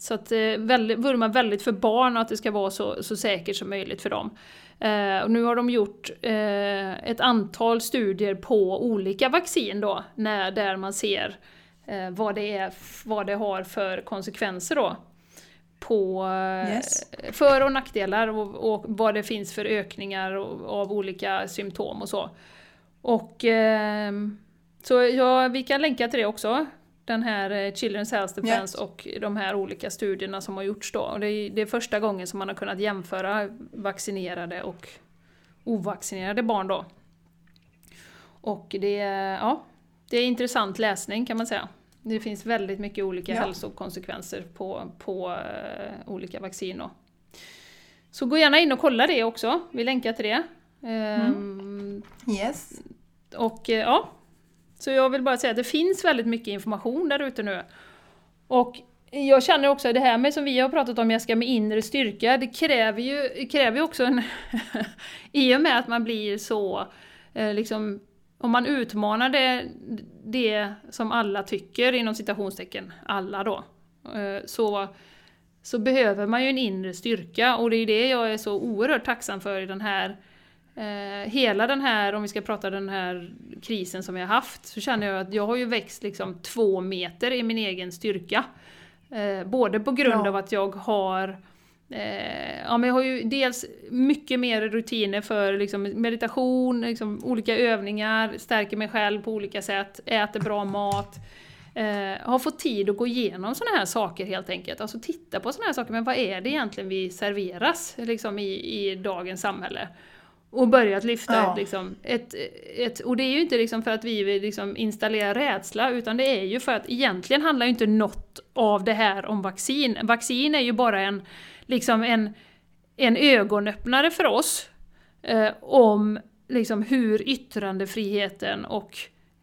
Så att eh, väldigt, vurmar väldigt för barn och att det ska vara så, så säkert som möjligt för dem. Eh, och nu har de gjort eh, ett antal studier på olika vaccin då, när, där man ser eh, vad, det är, vad det har för konsekvenser då. På eh, yes. för och nackdelar och, och, vad det finns för ökningar av olika symptom och så. Och eh, så ja, vi kan länka till det också den här eh, Children's Health Defense yeah. och de här olika studierna som har gjorts då. Och det, är, det är första gången som man har kunnat jämföra vaccinerade och ovaccinerade barn då. Och det, ja, det är intressant läsning kan man säga. Det finns väldigt mycket olika ja. hälsokonsekvenser på, på uh, olika vaccin. Då. Så gå gärna in och kolla det också, vi länkar till det. Mm. Um, yes. Och uh, ja, så jag vill bara säga att det finns väldigt mycket information där ute nu. Och jag känner också det här med som vi har pratat om Jessica med inre styrka, det kräver ju kräver också en... I och med att man blir så eh, liksom om man utmanar det, det som alla tycker, inom citationstecken, alla då, eh, så, så behöver man ju en inre styrka och det är det jag är så oerhört tacksam för i den här Eh, hela den här, om vi ska prata den här krisen som vi har haft, så känner jag att jag har ju växt liksom två meter i min egen styrka. Eh, både på grund ja. av att jag har eh, ja, men jag har ju dels mycket mer rutiner för liksom, meditation, liksom, olika övningar, stärker mig själv på olika sätt, äter bra mat. Eh, har fått tid att gå igenom sådana här saker helt enkelt. Alltså titta på sådana här saker, men vad är det egentligen vi serveras liksom, i, i dagens samhälle? Och börjat lyfta ja. liksom, ett, ett... Och det är ju inte liksom för att vi vill liksom installera rädsla, utan det är ju för att egentligen handlar ju inte något av det här om vaccin. Vaccin är ju bara en, liksom en, en ögonöppnare för oss eh, om liksom hur yttrandefriheten och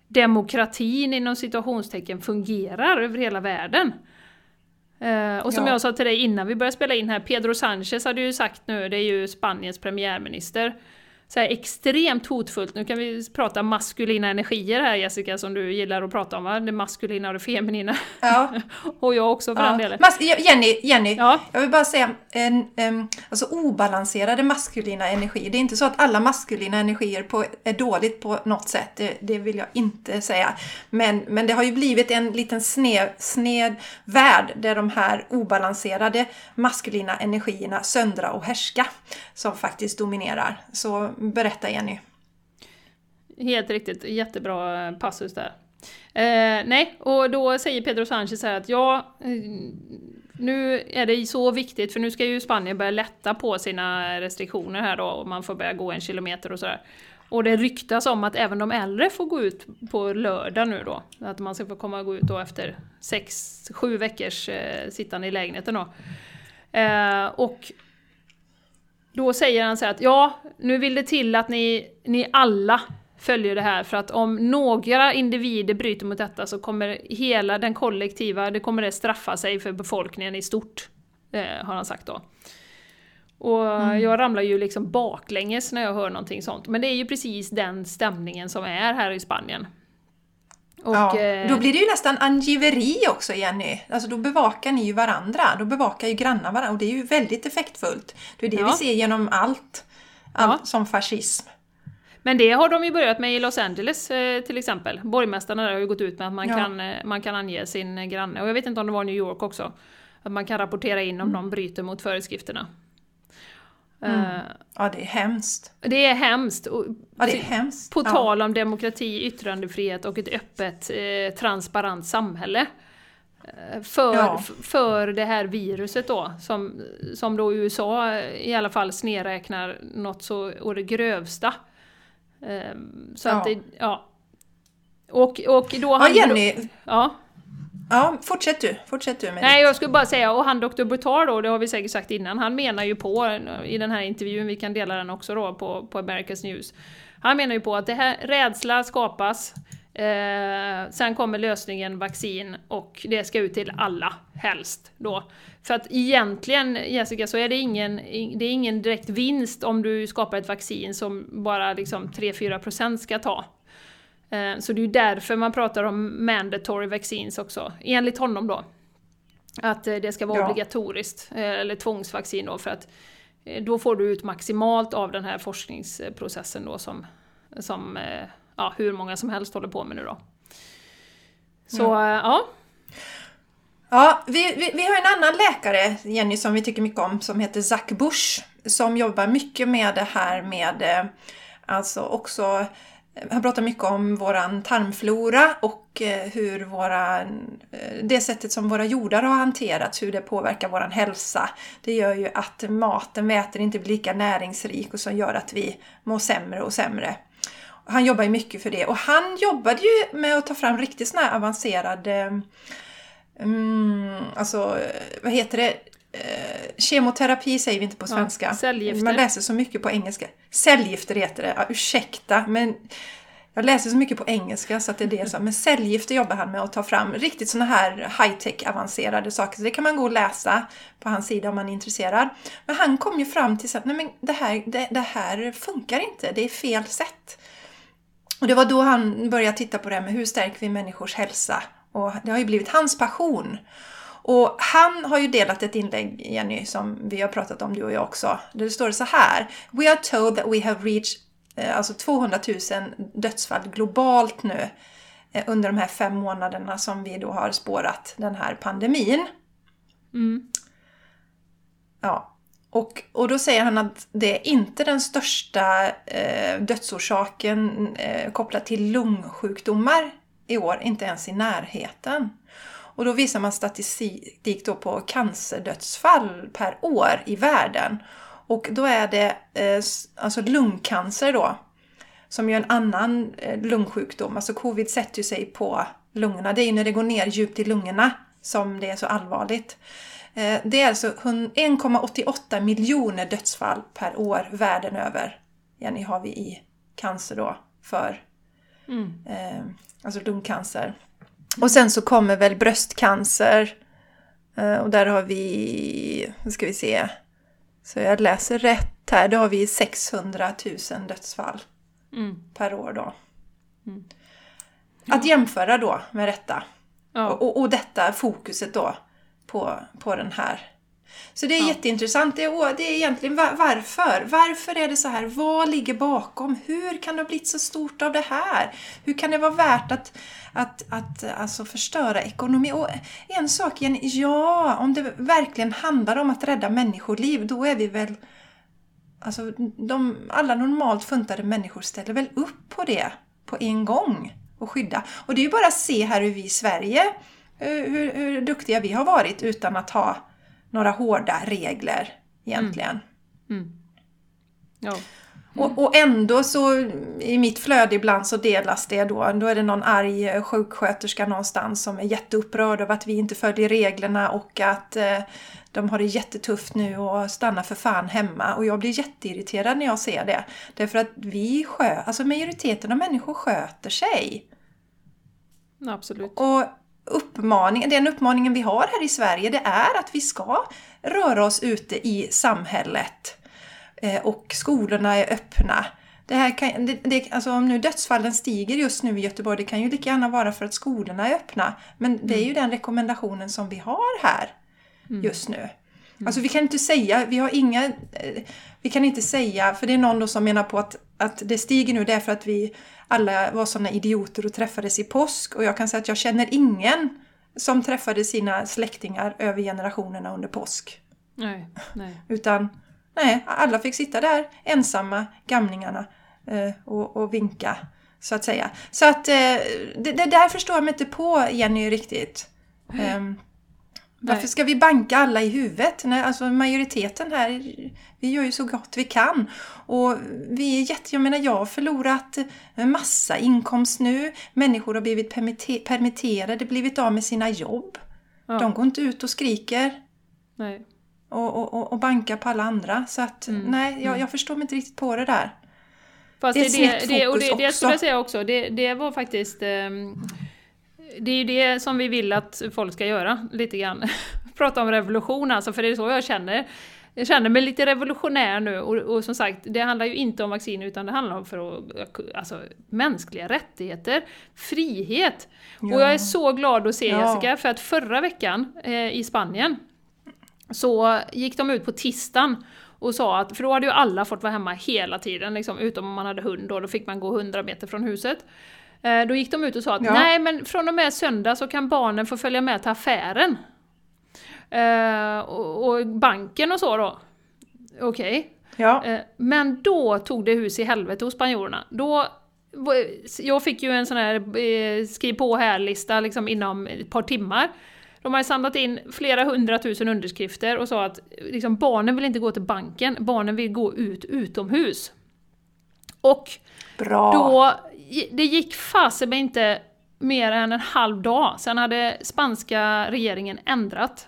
demokratin inom situationstecken fungerar över hela världen. Uh, och som ja. jag sa till dig innan vi började spela in här, Pedro Sánchez hade ju sagt nu, det är ju Spaniens premiärminister, så här extremt hotfullt. Nu kan vi prata maskulina energier här Jessica, som du gillar att prata om, va? det maskulina och det feminina. Ja. och jag också för ja. den delen. Mas Jenny, Jenny Ja. jag vill bara säga, en, em, alltså obalanserade maskulina energier. Det är inte så att alla maskulina energier på, är dåligt på något sätt, det, det vill jag inte säga. Men, men det har ju blivit en liten sned, sned värld där de här obalanserade maskulina energierna söndra och härska som faktiskt dominerar. Så berätta Jenny. Helt riktigt, jättebra passus där. Eh, nej, och då säger Pedro Sanchez här att ja, eh, nu är det så viktigt för nu ska ju Spanien börja lätta på sina restriktioner här då och man får börja gå en kilometer och sådär. Och det ryktas om att även de äldre får gå ut på lördag nu då. Att man ska få komma och gå ut då efter sex, sju veckors eh, sittande i lägenheten då. Eh, och då säger han så här att ja, nu vill det till att ni, ni alla följer det här för att om några individer bryter mot detta så kommer hela den kollektiva, det kommer det straffa sig för befolkningen i stort. Eh, har han sagt då. Och jag ramlar ju liksom baklänges när jag hör någonting sånt. Men det är ju precis den stämningen som är här i Spanien. Och, ja, eh, då blir det ju nästan angiveri också Jenny. Alltså då bevakar ni ju varandra. Då bevakar ju grannar varandra och det är ju väldigt effektfullt. Det är det Ja. vi ser genom allt. Allt Ja. som fascism. Men det har de ju börjat med i Los Angeles eh, till exempel. Borgmästarna där har ju gått ut med att man, Ja. kan, eh, man kan ange sin granne. Och jag vet inte om det var New York också. Att man kan rapportera in om någon bryter mot föreskrifterna. Eh, Ja, det är hemskt. det är hemskt. Och Ja, det är hemskt. På tal om demokrati, yttrandefrihet och ett öppet, eh, transparent samhälle. Eh, För, Ja. för det här viruset då, som, som då USA eh, i alla fall snedräknar något så å det grövsta. Eh, Så att Ja. det, ja. Och, och då Ja, Jenny. Ja. Ja, fortsätt du. Fortsätt du med Nej, jag skulle bara säga, och han Dr. Butar då, det har vi säkert sagt innan, han menar ju på, i den här intervjun, vi kan dela den också då på, på America's News, han menar ju på att det här, rädsla skapas, eh, sen kommer lösningen vaccin och det ska ut till alla, helst då. För att egentligen, Jessica, så är det ingen, det är ingen direkt vinst om du skapar ett vaccin som bara liksom 3-4% ska ta. Eh, Så det är ju därför man pratar om mandatory vaccines också, enligt honom då. Att eh, det ska vara Ja. obligatoriskt, eh, eller tvångsvaccin då, för att då får du ut maximalt av den här forskningsprocessen då som, som ja, hur många som helst håller på med nu då. Så ja, ja Ja, vi, vi, vi har en annan läkare, Jenny, som vi tycker mycket om, som heter Zack Bush. Som jobbar mycket med det här med, alltså också, han pratar mycket om våran tarmflora och eh, hur våra, eh, det sättet som våra jordar har hanterats, hur det påverkar våran hälsa. Det gör ju att maten vi äter inte blir lika näringsrik och som gör att vi mår sämre och sämre. Han jobbar ju mycket för det och han jobbade ju med att ta fram riktigt sådana här avancerade Mm, alltså, eh, vad heter det? Eh, kemoterapi säger vi inte på Ja, svenska. cellgifter. Man läser så mycket på engelska. Cellgifter heter det. Ja, ursäkta, men jag läser så mycket på engelska så att det är det som. Men cellgifter jobbar han med att ta fram riktigt såna här high-tech avancerade saker. Så det kan man gå och läsa på hans sida om man är intresserad. Men han kom ju fram till att nej men det här, det, det här funkar inte. Det är fel sätt. Och det var då han började titta på det här med hur stärker vi människors hälsa. Och det har ju blivit hans passion. Och han har ju delat ett inlägg, Jenny, som vi har pratat om du och jag också. Där det står så här. We are told that we have reached eh, alltså 200 000 dödsfall globalt nu eh, under de här fem månaderna som vi då har spårat den här pandemin. mm, Ja. Och, och då säger han att det är inte den största eh, dödsorsaken eh, kopplat till lungsjukdomar i år, inte ens i närheten. Och då visar man statistik då på cancerdödsfall per år i världen. Och då är det eh, alltså lungcancer då, som ju är en annan eh, lungsjukdom. Alltså covid sätter ju sig på lungorna. Det är ju när det går ner djupt i lungorna som det är så allvarligt. Eh, Det är alltså hun- 1,88 miljoner dödsfall per år världen över. Jenny har vi i cancer då för mm. eh, alltså lungcancer. Och sen så kommer väl bröstcancer. Eh, och där har vi, nu ska vi se, så jag läser rätt. här, då har vi 600 000 dödsfall Mm. per år då. Mm. Att jämföra då med detta. Ja. Och, och detta fokuset då på, på den här. Så det är Ja. jätteintressant. Det är, det är egentligen va- varför? Varför är det så här? Vad ligger bakom? Hur kan det ha blivit så stort av det här? Hur kan det vara värt att, att, att alltså förstöra ekonomi? Och en sak igen, ja, om det verkligen handlar om att rädda människoliv, då är vi väl Alltså, de, alla normalt funtade människor ställer väl upp på det på en gång och skydda. Och det är ju bara att se här hur vi i Sverige, eh, hur, hur duktiga vi har varit utan att ha några hårda regler egentligen. Mm. mm. Ja. Och, och ändå så i mitt flöde ibland så delas det då. Då är det någon arg eh, sjuksköterska någonstans som är jätteupprörd över att vi inte följer reglerna och att eh, de har det jättetufft nu och stannar för fan hemma. Och jag blir jätteirriterad när jag ser det. Därför att vi skö, alltså majoriteten av människor sköter sig. Absolut. Och uppmaning, den uppmaningen vi har här i Sverige det är att vi ska röra oss ute i samhället. Eh, och skolorna är öppna. Det här kan, det, det, alltså om nu dödsfallen stiger just nu i Göteborg, det kan ju lika gärna vara för att skolorna är öppna. Men det är ju den rekommendationen som vi har här just nu. Alltså vi kan inte säga, vi har inga, eh, vi kan inte säga, för det är någon som menar på att, att det stiger nu därför att vi alla var sådana idioter och träffades i påsk. Och jag kan säga att jag känner ingen som träffade sina släktingar över generationerna under påsk. Nej, nej. Utan nej, alla fick sitta där ensamma, gamlingarna, eh, och, och vinka. Så att säga. Så att eh, det, det där förstår jag mig inte på Jenny riktigt. Ehm, varför ska vi banka alla i huvudet? Nej, alltså majoriteten här, vi gör ju så gott vi kan. Och vi är jätte, jag menar jag har förlorat massa inkomst nu. Människor har blivit permitte- permitterade, blivit av med sina jobb. Ja. De går inte ut och skriker nej. Och, och, och, banka på alla andra. Så att Mm. nej, jag, jag förstår mig inte riktigt på det där. Fast Det är ett snett det, och det, fokus det skulle också. jag säga också, det, det var faktiskt... ehm, det är ju det som vi vill att folk ska göra, lite grann. Prata om revolution alltså, för det är så jag känner. Jag känner mig lite revolutionär nu och, och som sagt, det handlar ju inte om vaccin utan det handlar om för att, alltså, mänskliga rättigheter, frihet. Och jag är så glad att se Ja. Jessica, för att förra veckan eh, i Spanien så gick de ut på tisdagen och sa att, för då hade ju alla fått vara hemma hela tiden, liksom, utom om man hade hund då, då fick man gå 100 meter från huset. Eh, Då gick de ut och sa att Ja. nej men från och med söndag så kan barnen få följa med till affären. Eh, och, och banken och så då. Okej. Ja, Eh, Men då tog det hus i helvete hos spanjorerna. Då, jag fick ju en sån här eh, skriv på här-lista liksom inom ett par timmar. De har ju samlat in flera hundratusen underskrifter och sa att liksom, barnen vill inte gå till banken, barnen vill gå ut utomhus. Och bra. då, det gick fasen inte mer än en halv dag, sen hade spanska regeringen ändrat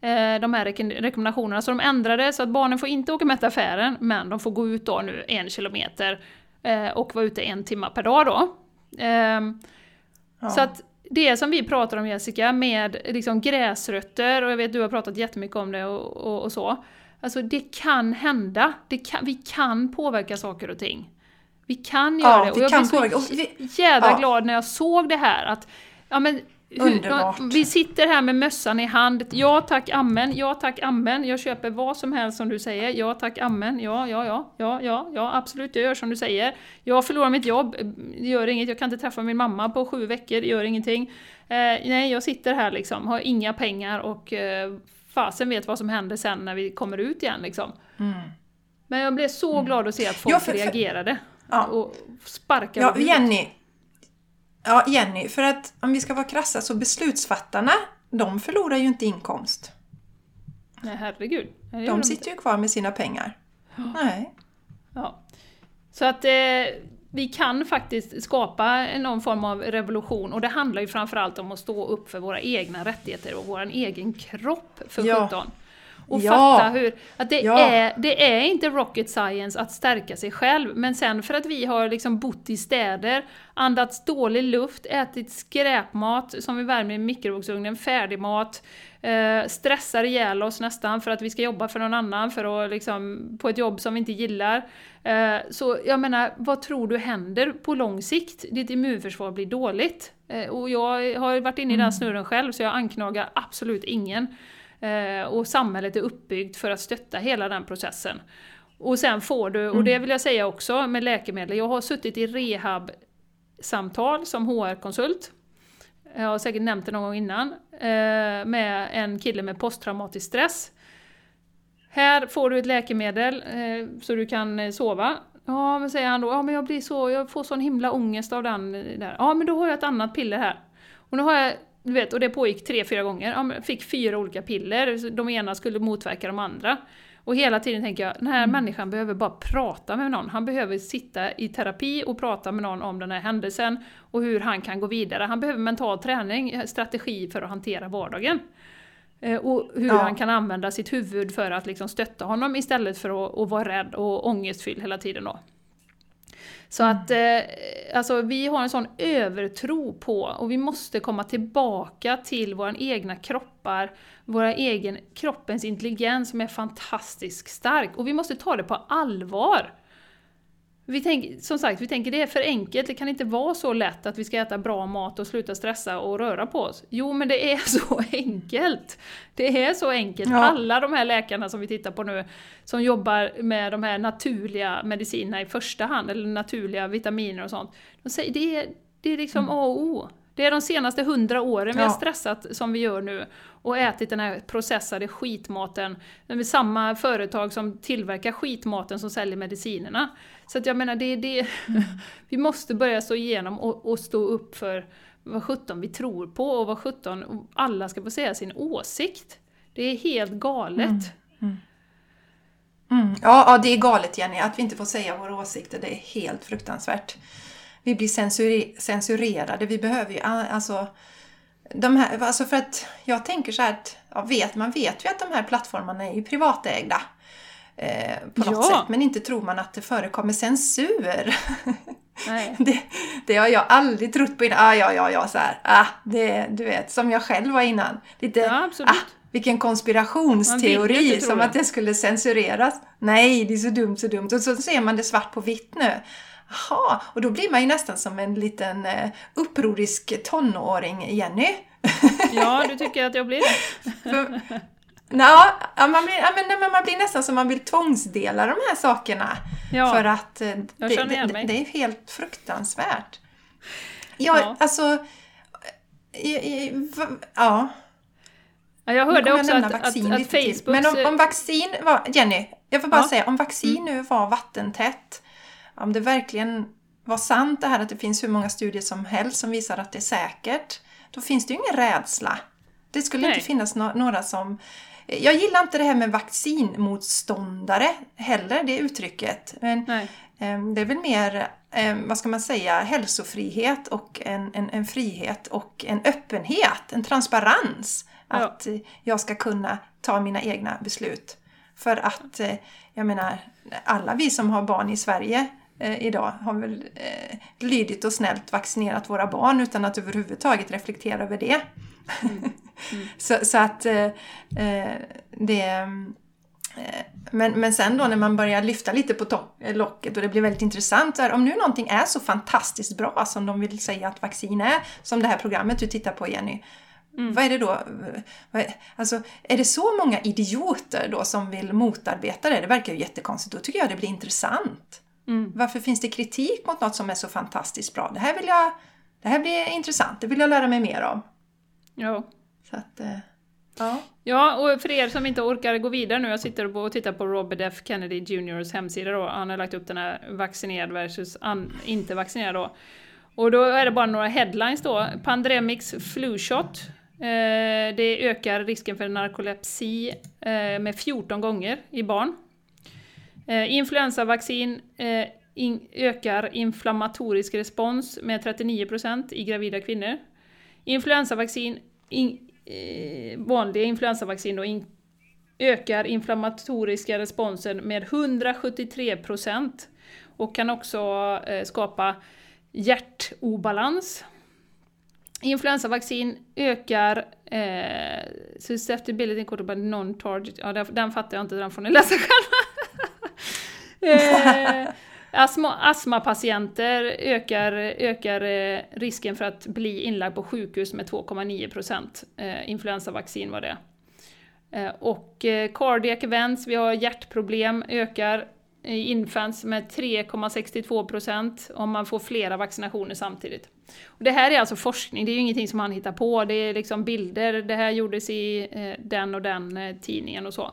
eh, de här rek- rekommendationerna. Så de ändrade så att barnen får inte åka med till affären, men de får gå ut då nu en kilometer eh, och vara ute en timme per dag då. Ehm, Ja. Så att det som vi pratar om Jessica, med liksom gräsrötter, och jag vet du har pratat jättemycket om det och, och, och så. Alltså det kan hända, det kan, vi kan påverka saker och ting. Vi kan göra Ja, det. Och jag blev så jävla ja. glad när jag såg det här. Att, ja, men, Underbart. vi sitter här med mössan i hand. Ja tack amen, ja tack amen. Jag köper vad som helst som du säger. Ja tack amen, ja, ja, ja, ja, ja, ja, absolut, jag gör som du säger. Jag förlorar mitt jobb, det gör inget. Jag kan inte träffa min mamma på sju veckor, det gör ingenting. Eh, nej, jag sitter här liksom, har inga pengar och eh, fasen vet vad som händer sen när vi kommer ut igen liksom. Mm. Men jag blev så glad att se att folk Ja, för- för- reagerade. Ja. Och sparkade Ja. Jenny. Ja, Jenny, för att om vi ska vara krassa så beslutsfattarna, de förlorar ju inte inkomst. Nej, herregud. De sitter ju kvar med sina pengar. Nej. Ja. Så att eh, vi kan faktiskt skapa någon form av revolution och det handlar ju framförallt om att stå upp för våra egna rättigheter och vår egen kropp för Ja. 17. Och Ja. fatta hur, att det, Ja. är, det är inte rocket science att stärka sig själv, men sen för att vi har liksom bott i städer, andats dålig luft, ätit skräpmat som vi värmer i mikrovågsugnen, färdigmat, eh, stressar ihjäl oss nästan för att vi ska jobba för någon annan, för att liksom, på ett jobb som vi inte gillar. Eh, så jag menar, vad tror du händer på lång sikt? Ditt immunförsvar blir dåligt. Eh, och jag har varit inne i den snurren själv, så jag anklagar absolut ingen. Eh, och samhället är uppbyggt för att stötta hela den processen. Och sen får du, och det vill jag säga också med läkemedel, jag har suttit i rehab-samtal som HR-konsult. Jag har säkert nämnt det någon gång innan. eh, Med en kille med posttraumatisk stress. Här får du ett läkemedel eh, så du kan sova. Ja, men säger han då, ja men jag blir så, jag får sån himla ångest av den där. Ja, men då har jag ett annat piller här. Och nu har jag, du vet, och det pågick tre, fyra gånger. Jag fick fyra olika piller, de ena skulle motverka de andra. Och hela tiden tänker jag, den här människan behöver bara prata med någon. Han behöver sitta i terapi och prata med någon om den här händelsen och hur han kan gå vidare. Han behöver mental träning, strategi för att hantera vardagen. Eh, Och hur Ja. han kan använda sitt huvud för att liksom stötta honom istället för att, att vara rädd och ångestfylld hela tiden. Då. Så att eh, alltså, vi har en sån övertro på, och vi måste komma tillbaka till våra egna kroppar, våra egen kroppens intelligens som är fantastiskt stark. Och vi måste ta det på allvar. Vi tänk, som sagt, vi tänker det är för enkelt, det kan inte vara så lätt att vi ska äta bra mat och sluta stressa och röra på oss. Jo, men det är så enkelt! Det är så enkelt. Ja. Alla de här läkarna som vi tittar på nu, som jobbar med de här naturliga medicinerna i första hand, eller naturliga vitaminer och sånt, de säger det är, det är liksom A och O. Det är de senaste hundra åren vi har stressat som vi gör nu och ätit den här processade skitmaten. Det är samma företag som tillverkar skitmaten som säljer medicinerna. Så att jag menar, det det... vi måste börja stå igenom och, och stå upp för vad sjutton vi tror på och vad sjutton alla ska få säga sin åsikt. Det är helt galet. Mm. Ja, ja, det är galet Jenny, att vi inte får säga våra åsikter. Det är helt fruktansvärt. Vi blir censure- censurerade. Vi behöver ju, alltså, de här, alltså för att jag tänker så här att, ja, vet, man vet ju att de här plattformarna är ju privatägda. Eh, på något Ja. sätt, men inte tror man att det förekommer censur. Det, det har jag aldrig trott på innan. Ah, ja, ja, ja, så här. Ah, det, du vet, som jag själv var innan. Lite, Ja, ah, vilken konspirationsteori, som det. att det skulle censureras. Nej, det är så dumt, så dumt. Och så ser man det svart på vitt nu. Jaha, och då blir man ju nästan som en liten eh, upprorisk tonåring, Jenny. Ja, du tycker att jag blir det? För, man, blir, ja, men, nej, man blir nästan som man vill tvångsdela de här sakerna. Ja. För att eh, Jag det, det, det är helt fruktansvärt. Ja, Ja. alltså... va- Ja. Ja, jag hörde kommer också att, att, att. Facebook... Men om, om vaccin var... Jenny, jag får bara Ja. Mm. säga, om vaccin nu var vattentätt, om det verkligen var sant det här att det finns hur många studier som helst som visar att det är säkert, då finns det ju ingen rädsla. Det skulle Nej. inte finnas no- några som... Jag gillar inte det här med vaccinmotståndare heller, det uttrycket. Men Nej. Ehm, Det är väl mer, ehm, vad ska man säga, hälsofrihet och en, en, en frihet och en öppenhet, en transparens. Ja. Att eh, jag ska kunna ta mina egna beslut. För att, eh, jag menar, alla vi som har barn i Sverige eh, idag har väl eh, lydigt och snällt vaccinerat våra barn utan att överhuvudtaget reflektera över det. så, så att eh, eh, det... eh, Men, men sen då när man börjar lyfta lite på eh, locket och det blir väldigt intressant. Här, om nu någonting är så fantastiskt bra som de vill säga att vaccin är, som det här programmet du tittar på Jenny. Vad är det då? Alltså, är det så många idioter då som vill motarbeta det? Det verkar ju jättekonstigt. Då tycker jag det blir intressant. Mm. Varför finns det kritik mot något som är så fantastiskt bra? Det här vill jag... Det här blir intressant. Det vill jag lära mig mer om. Ja. Så att, eh, ja. Ja, och för er som inte orkar gå vidare nu, jag sitter och tittar på Robert F Kennedy Jrs hemsida då, han har lagt upp den här vaccinerad versus inte vaccinerad då. Och då är det bara några headlines då. Pandemics flu shot. Eh, det ökar risken för narkolepsi eh, med 14 gånger i barn. Eh, influensavaccin eh, in, ökar inflammatorisk respons med 39% i gravida kvinnor. Influensavaccin, in, eh, vanliga influensavaccin då, in, ökar inflammatoriska responsen med 173% och kan också eh, skapa hjärtobalans. Influensavaccin ökar eh, susceptibility non-target, ja den fattar jag inte, den får ni läsa själva eh, astma, astmapatienter ökar, ökar eh, risken för att bli inlagd på sjukhus med 2,9%. Eh, influensavaccin var det. Eh, och eh, cardiac events, vi har hjärtproblem, ökar i infants med 3,62% om man får flera vaccinationer samtidigt. Och det här är alltså forskning, det är ju ingenting som man hittar på, det är liksom bilder, det här gjordes i eh, den och den tidningen och så.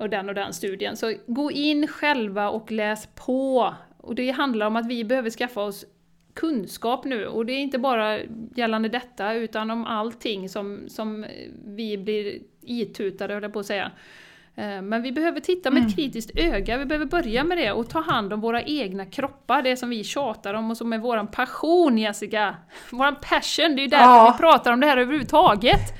Och den och den studien. Så gå in själva och läs på. Och det handlar om att vi behöver skaffa oss kunskap nu, och det är inte bara gällande detta, utan om allting som, som vi blir itutade, höll jag på att säga. Eh, men vi behöver titta med ett mm. kritiskt öga, vi behöver börja med det och ta hand om våra egna kroppar, det som vi tjatar om och som är våran passion Jessica! Våran passion, det är ju därför ja. vi pratar om det här överhuvudtaget!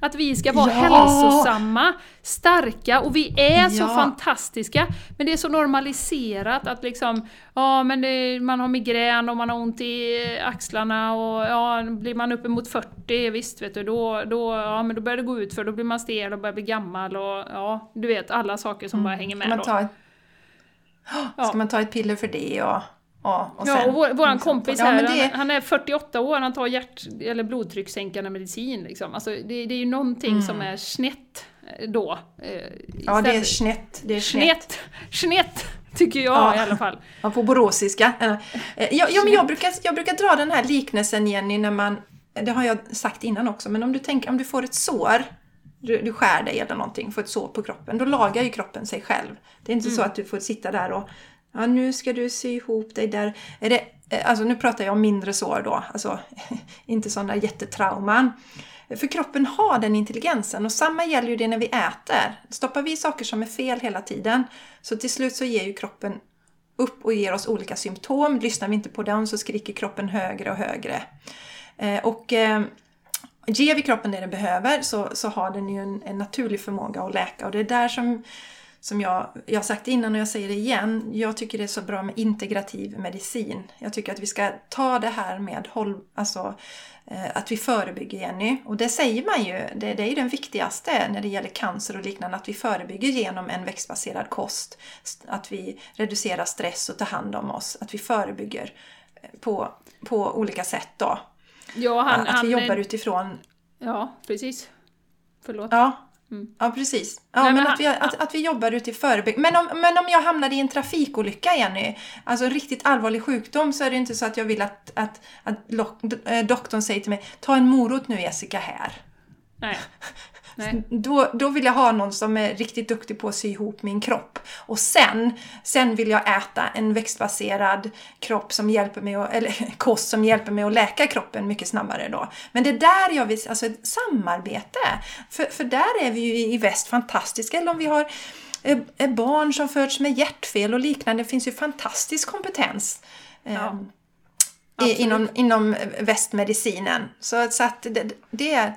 Att vi ska vara ja. hälsosamma, starka och vi är ja. så fantastiska. Men det är så normaliserat att liksom, ja men det, man har migrän och man har ont i axlarna och ja, blir man uppemot 40, visst vet du, då, då, ja, men då börjar det gå ut för då blir man stel och börjar bli gammal och ja, du vet alla saker som mm. bara hänger med ska man ta ett, då. Ska man ta ett piller för det och Ja, och, ja, och vår, våran kompis här, ja, det... han, han, är 48 år, han tar hjärt eller blodtryckssänkande medicin. Liksom. Alltså, det, det är ju någonting mm. som är snett eh, då. Eh, ja, det är snett. Det är snett. Snett, tycker jag ja. i alla fall. Ja, på boråsiska. Eh, ja, ja, men jag, brukar, jag brukar dra den här liknelsen Jenny, när man, det har jag sagt innan också, men om du tänker om du får ett sår du, du skär dig eller någonting, får ett sår på kroppen, då lagar ju kroppen sig själv. Det är inte mm. så att du får sitta där och Ja, nu ska du sy ihop dig där. Är det, eh, alltså nu pratar jag om mindre sår då, alltså inte sådana jättetrauman. För kroppen har den intelligensen och samma gäller ju det när vi äter. Stoppar vi saker som är fel hela tiden så till slut så ger ju kroppen upp och ger oss olika symptom. Lyssnar vi inte på dem så skriker kroppen högre och högre. Eh, och eh, ger vi kroppen det den behöver så, så har den ju en, en naturlig förmåga att läka och det är där som som jag, jag har sagt innan och jag säger det igen, jag tycker det är så bra med integrativ medicin. Jag tycker att vi ska ta det här med håll, alltså, eh, att vi förebygger Jenny. Och det säger man ju, det, det är ju den viktigaste när det gäller cancer och liknande, att vi förebygger genom en växtbaserad kost. Att vi reducerar stress och tar hand om oss, att vi förebygger eh, på, på olika sätt då. Ja, han, att vi han, jobbar utifrån... Ja, precis. Förlåt. Ja, Mm. Ja, precis. Ja, Nej, men, men att, vi, att, att vi jobbar ute i förebyggande. Men om, men om jag hamnade i en trafikolycka, Jenny, alltså en riktigt allvarlig sjukdom, så är det inte så att jag vill att, att, att eh, doktorn säger till mig, ta en morot nu Jessica här. Nej. Då, då vill jag ha någon som är riktigt duktig på att sy ihop min kropp. Och sen, sen vill jag äta en växtbaserad kropp som hjälper mig att, eller kost som hjälper mig att läka kroppen mycket snabbare då. Men det är där jag vill, alltså ett samarbete. För, för där är vi ju i väst fantastiska. Eller om vi har eh, eh, barn som föds med hjärtfel och liknande. Det finns ju fantastisk kompetens. Ja. Eh, inom, inom västmedicinen. Så, så att det, det,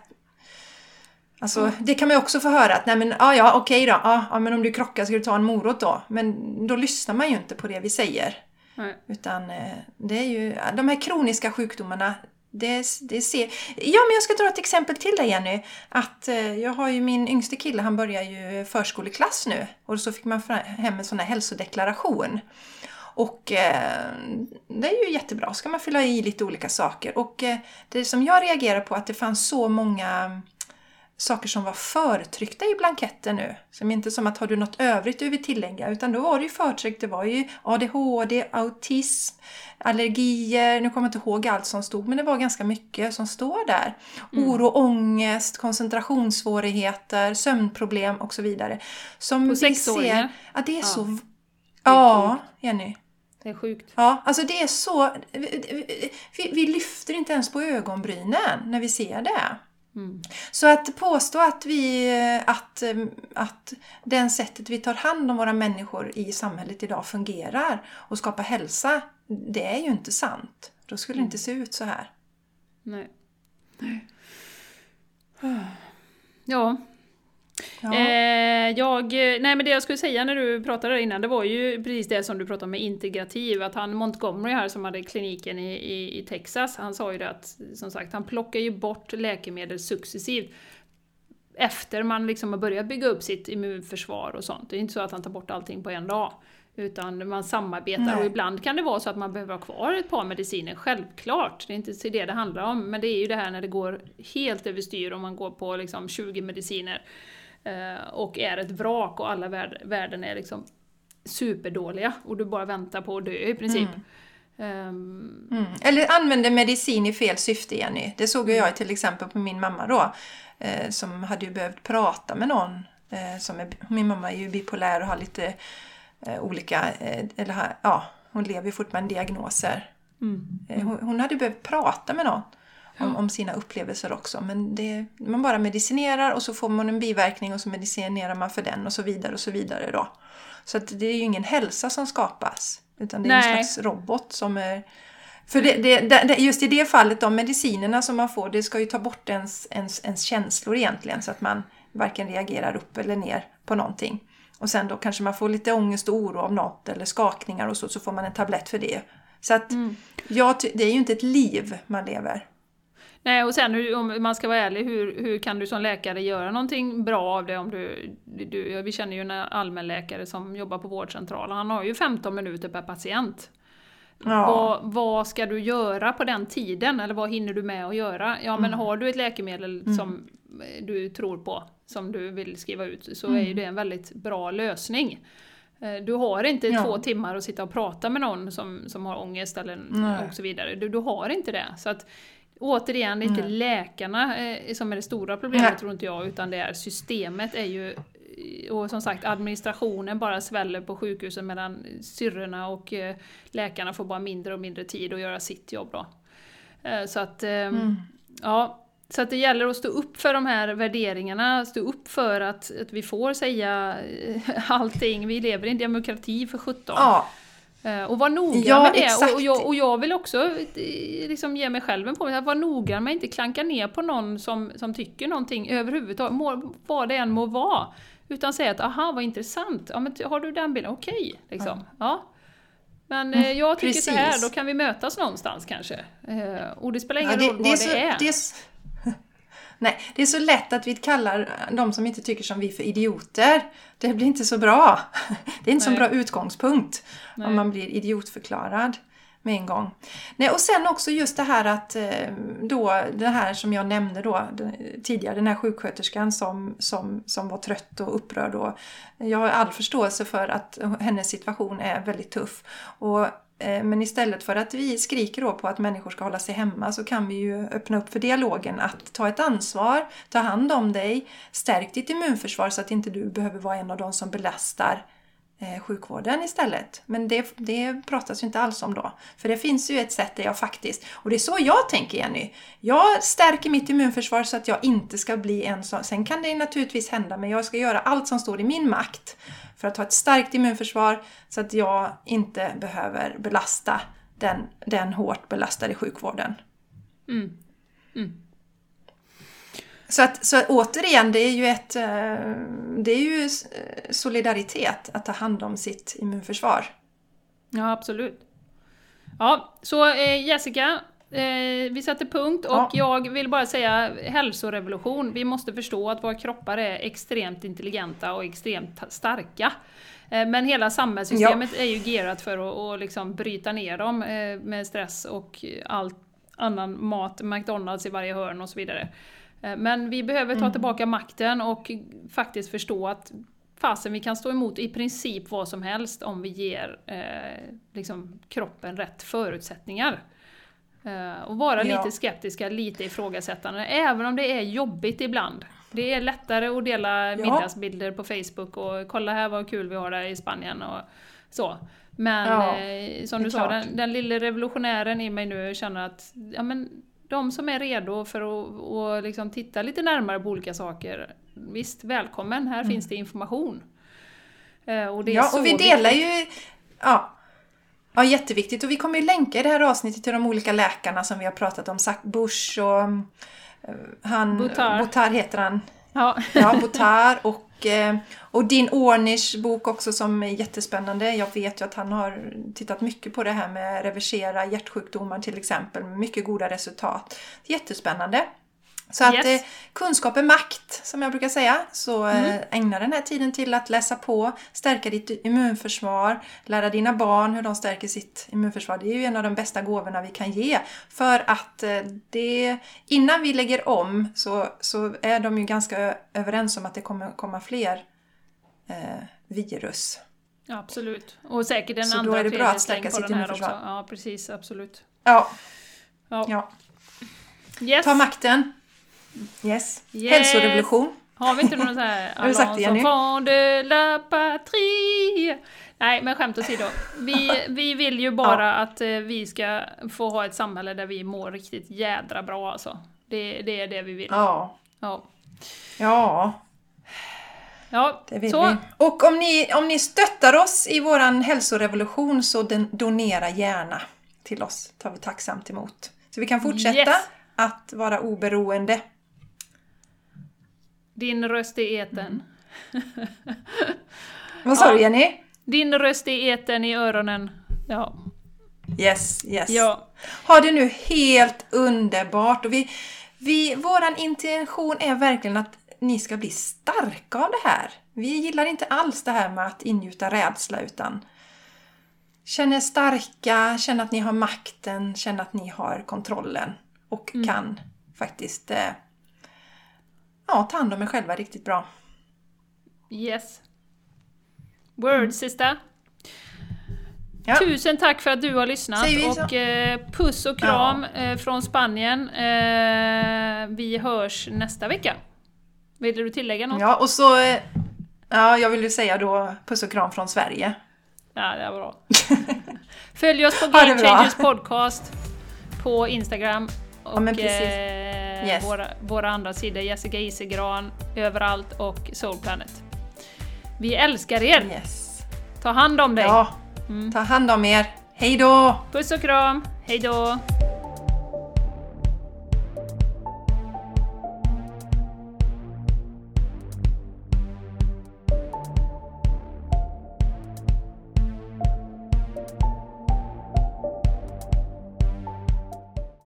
Alltså, mm. Det kan man ju också få höra att nej men ja, ja okej då, ja, ja, men om du krockar ska du ta en morot då. Men då lyssnar man ju inte på det vi säger. Nej. Utan eh, det är ju de här kroniska sjukdomarna. Det, det ser... Ja, men jag ska dra ett exempel till dig Jenny. Att eh, jag har ju min yngste kille, han börjar ju förskoleklass nu. Och så fick man hem en sån här hälsodeklaration. Och eh, det är ju jättebra, ska man fylla i lite olika saker. Och eh, det som jag reagerar på att det fanns så många saker som var förtryckta i blanketten nu. Som inte som att har du något övrigt du vill tillägga utan då var det ju förtryckt. Det var ju ADHD, autism, allergier. Nu kommer jag inte ihåg allt som stod men det var ganska mycket som står där. Mm. Oro, ångest, koncentrationssvårigheter, sömnproblem och så vidare. Som På sex år? Ser, ja, det är ja. så... Ja, Jenny. Det är sjukt. Ja, alltså det är så... Vi, vi lyfter inte ens på ögonbrynen när vi ser det. Mm. Så att påstå att, vi, att, att den sättet vi tar hand om våra människor i samhället idag fungerar och skapar hälsa, det är ju inte sant. Då skulle det inte se ut så här. Nej. Ja. Ja. Eh, jag, nej men det jag skulle säga när du pratade innan, det var ju precis det som du pratade om med integrativ, att han Montgomery här som hade kliniken i, i, i Texas, han sa ju det att, som sagt, han plockar ju bort läkemedel successivt efter man liksom har börjat bygga upp sitt immunförsvar och sånt. Det är inte så att han tar bort allting på en dag. Utan man samarbetar Nej. och ibland kan det vara så att man behöver ha kvar ett par mediciner, självklart. Det är inte det det handlar om, men det är ju det här när det går helt överstyr om man går på liksom 20 mediciner och är ett vrak och alla värden är liksom superdåliga och du bara väntar på att dö i princip. Mm. Um, mm. Eller använder medicin i fel syfte, Jenny. Det såg jag till exempel på min mamma då, eh, som hade ju behövt prata med någon. Eh, som är, min mamma är ju bipolär och har lite eh, olika, eh, eller ja, hon lever ju fortfarande med diagnoser. Mm. Mm. Hon, hon, hade behövt prata med någon om, om, sina upplevelser också. Men det, man bara medicinerar och så får man en biverkning och så medicinerar man för den och så vidare och så vidare då. Så att det är ju ingen hälsa som skapas. Utan det är Nej. en slags robot som är... För det, det, just i det fallet, de medicinerna som man får, det ska ju ta bort ens, ens, ens känslor egentligen så att man varken reagerar upp eller ner på någonting. Och sen då kanske man får lite ångest och oro av något eller skakningar och så, så får man en tablett för det. Så att mm. ja, det är ju inte ett liv man lever. Nej, och sen om man ska vara ärlig, hur, hur kan du som läkare göra någonting bra av det om du, du vi känner ju en allmänläkare som jobbar på vårdcentralen, han har ju 15 minuter per patient. Ja. Vad, vad, ska du göra på den tiden? Eller vad hinner du med att göra? Ja, men mm. har du ett läkemedel mm. som du tror på, som du vill skriva ut, så mm. är ju det en väldigt bra lösning. Eh, du har inte ja. två timmar att sitta och prata med någon som, som har ångest eller och så vidare. Du, du har inte det. Så att, återigen, det är inte mm. läkarna eh, som är det stora problemet Nej. tror inte jag, utan det är systemet är ju och som sagt administrationen bara sväller på sjukhusen medan syrrorna och eh, läkarna får bara mindre och mindre tid att göra sitt jobb då. Eh, så att, mm. ja, så att det gäller att stå upp för de här värderingarna, stå upp för att, att vi får säga allting. Vi lever i en demokrati för 17. Ja. Eh, och var noga ja, med det. Och, och, jag, och jag vill också liksom ge mig själv en påminnelse, att vara noga med att inte klanka ner på någon som, som tycker någonting överhuvudtaget, må, vad det än må vara. Utan säga att aha vad intressant, ja, men har du den bilden, okej. Liksom. ja. ja. Men eh, jag tycker Precis. så här, då kan vi mötas någonstans kanske. Eh, och det spelar ingen ja, det, roll vad det är. Så, det är. Det är Nej, det är så lätt att vi kallar de som inte tycker som vi för idioter. Det blir inte så bra. Det är inte Nej. så bra utgångspunkt Nej. om man blir idiotförklarad med en gång. Nej, och sen också just det här att eh, då, det här som jag nämnde då tidigare, den här sjuksköterskan som, som, som var trött och upprörd. Då. Jag har all förståelse för att hennes situation är väldigt tuff. Och Eh, Eh, men istället för att vi skriker då på att människor ska hålla sig hemma så kan vi ju öppna upp för dialogen att ta ett ansvar, ta hand om dig, stärk ditt immunförsvar så att inte du behöver vara en av de som belastar eh, Eh, sjukvården istället. Men det, det pratas ju inte alls om då. För det finns ju ett sätt där jag faktiskt, och det är så jag tänker Jenny. Jag stärker mitt immunförsvar så att jag inte ska bli en sån, sen kan det naturligtvis hända, men jag ska göra allt som står i min makt för att ha ett starkt immunförsvar så att jag inte behöver belasta den, den hårt belastade sjukvården. Mm. Mm. Så, att, så återigen, det är ju ett eh, det är ju solidaritet att ta hand om sitt immunförsvar. Ja, absolut. Ja, så eh, Jessica, Eh, vi sätter punkt och ja. jag vill bara säga hälsorevolution. Vi måste förstå att våra kroppar är extremt intelligenta och extremt starka. Men hela samhällssystemet ja. är ju gearat för att, liksom bryta ner dem med stress och all annan mat, McDonalds i varje hörn och så vidare. Eh, men vi behöver ta mm. tillbaka makten och faktiskt förstå att fasen vi kan stå emot i princip vad som helst om vi ger eh, liksom, kroppen rätt förutsättningar. Eh, och vara ja. lite skeptiska, lite ifrågasättande, även om det är jobbigt ibland. Det är lättare att dela ja. middagsbilder på Facebook och kolla här vad kul vi har där i Spanien och så. Men ja, eh, som du sa, den, den lilla revolutionären i mig nu känner att ja, men, de som är redo för att och liksom titta lite närmare på olika saker, visst, välkommen, här mm. finns det information. Eh, och det ja, och vi delar ju... Ja, Ja, jätteviktigt. Och vi kommer ju länka i det här avsnittet till de olika läkarna som vi har pratat om. Zack Bush och eh, han... Botar. Botar heter han. Ja. ja, Botar och och, eh, och din Ornish bok också som är jättespännande. Jag vet ju att han har tittat mycket på det här med reversera hjärtsjukdomar till exempel. Mycket goda resultat. Jättespännande. Så att Yes. eh, kunskap är makt, som jag brukar säga. Så eh, ägna den här tiden till att läsa på, stärka ditt immunförsvar, lära dina barn hur de stärker sitt immunförsvar. Det är ju en av de bästa gåvorna vi kan ge. För att eh, det, innan vi lägger om så, så är de ju ganska överens om att det kommer komma fler eh, virus. Ja, absolut. Och säkert en Så då andra är det bra att stärka sitt här också. immunförsvar. Ja, precis. Absolut. Ja, Ja. ja. Yes. ta makten. Yes. Yes. Hälsorevolution. Har vi inte någon sån här Har du sagt det, Jenny? de la patrie? Nej, men skämt åsido. Vi, vi vill ju bara att eh, vi ska få ha ett samhälle där vi mår riktigt jädra bra alltså. Det, det är det vi vill. Ja. Ja. Ja, Ja, Det vill så. vi. Och om ni, om ni stöttar oss i våran hälsorevolution så den, donera gärna till oss. tar vi tacksamt emot. Så vi kan fortsätta Yes. att vara oberoende. Din röst i eten. Vad sa du Jenny? Din röst i eten i öronen. Ja. Yes, yes. Ja. Ha det nu helt underbart. Och vi, vi, våran intention är verkligen att ni ska bli starka av det här. Vi gillar inte alls det här med att ingjuta rädsla utan känn er starka, känn att ni har makten, känn att ni har kontrollen och kan faktiskt eh, ja, ta hand om er själva riktigt bra. Yes. Word, sista. Mm. Ja. Tusen tack för att du har lyssnat och eh, puss och kram eh, från Spanien. Eh, vi hörs nästa vecka. Vill du tillägga något? Ja, och så eh, ja, jag vill ju säga då puss och kram från Sverige. Ja, det är bra. Följ oss på Game. Changers podcast på Instagram och eh, Yes. våra, våra andra sidor, Jessica Isegran överallt och Soul Planet. Vi älskar er! Yes. Ta hand om dig! Ja, ta hand om er. Hej då! Puss och kram! Hej då!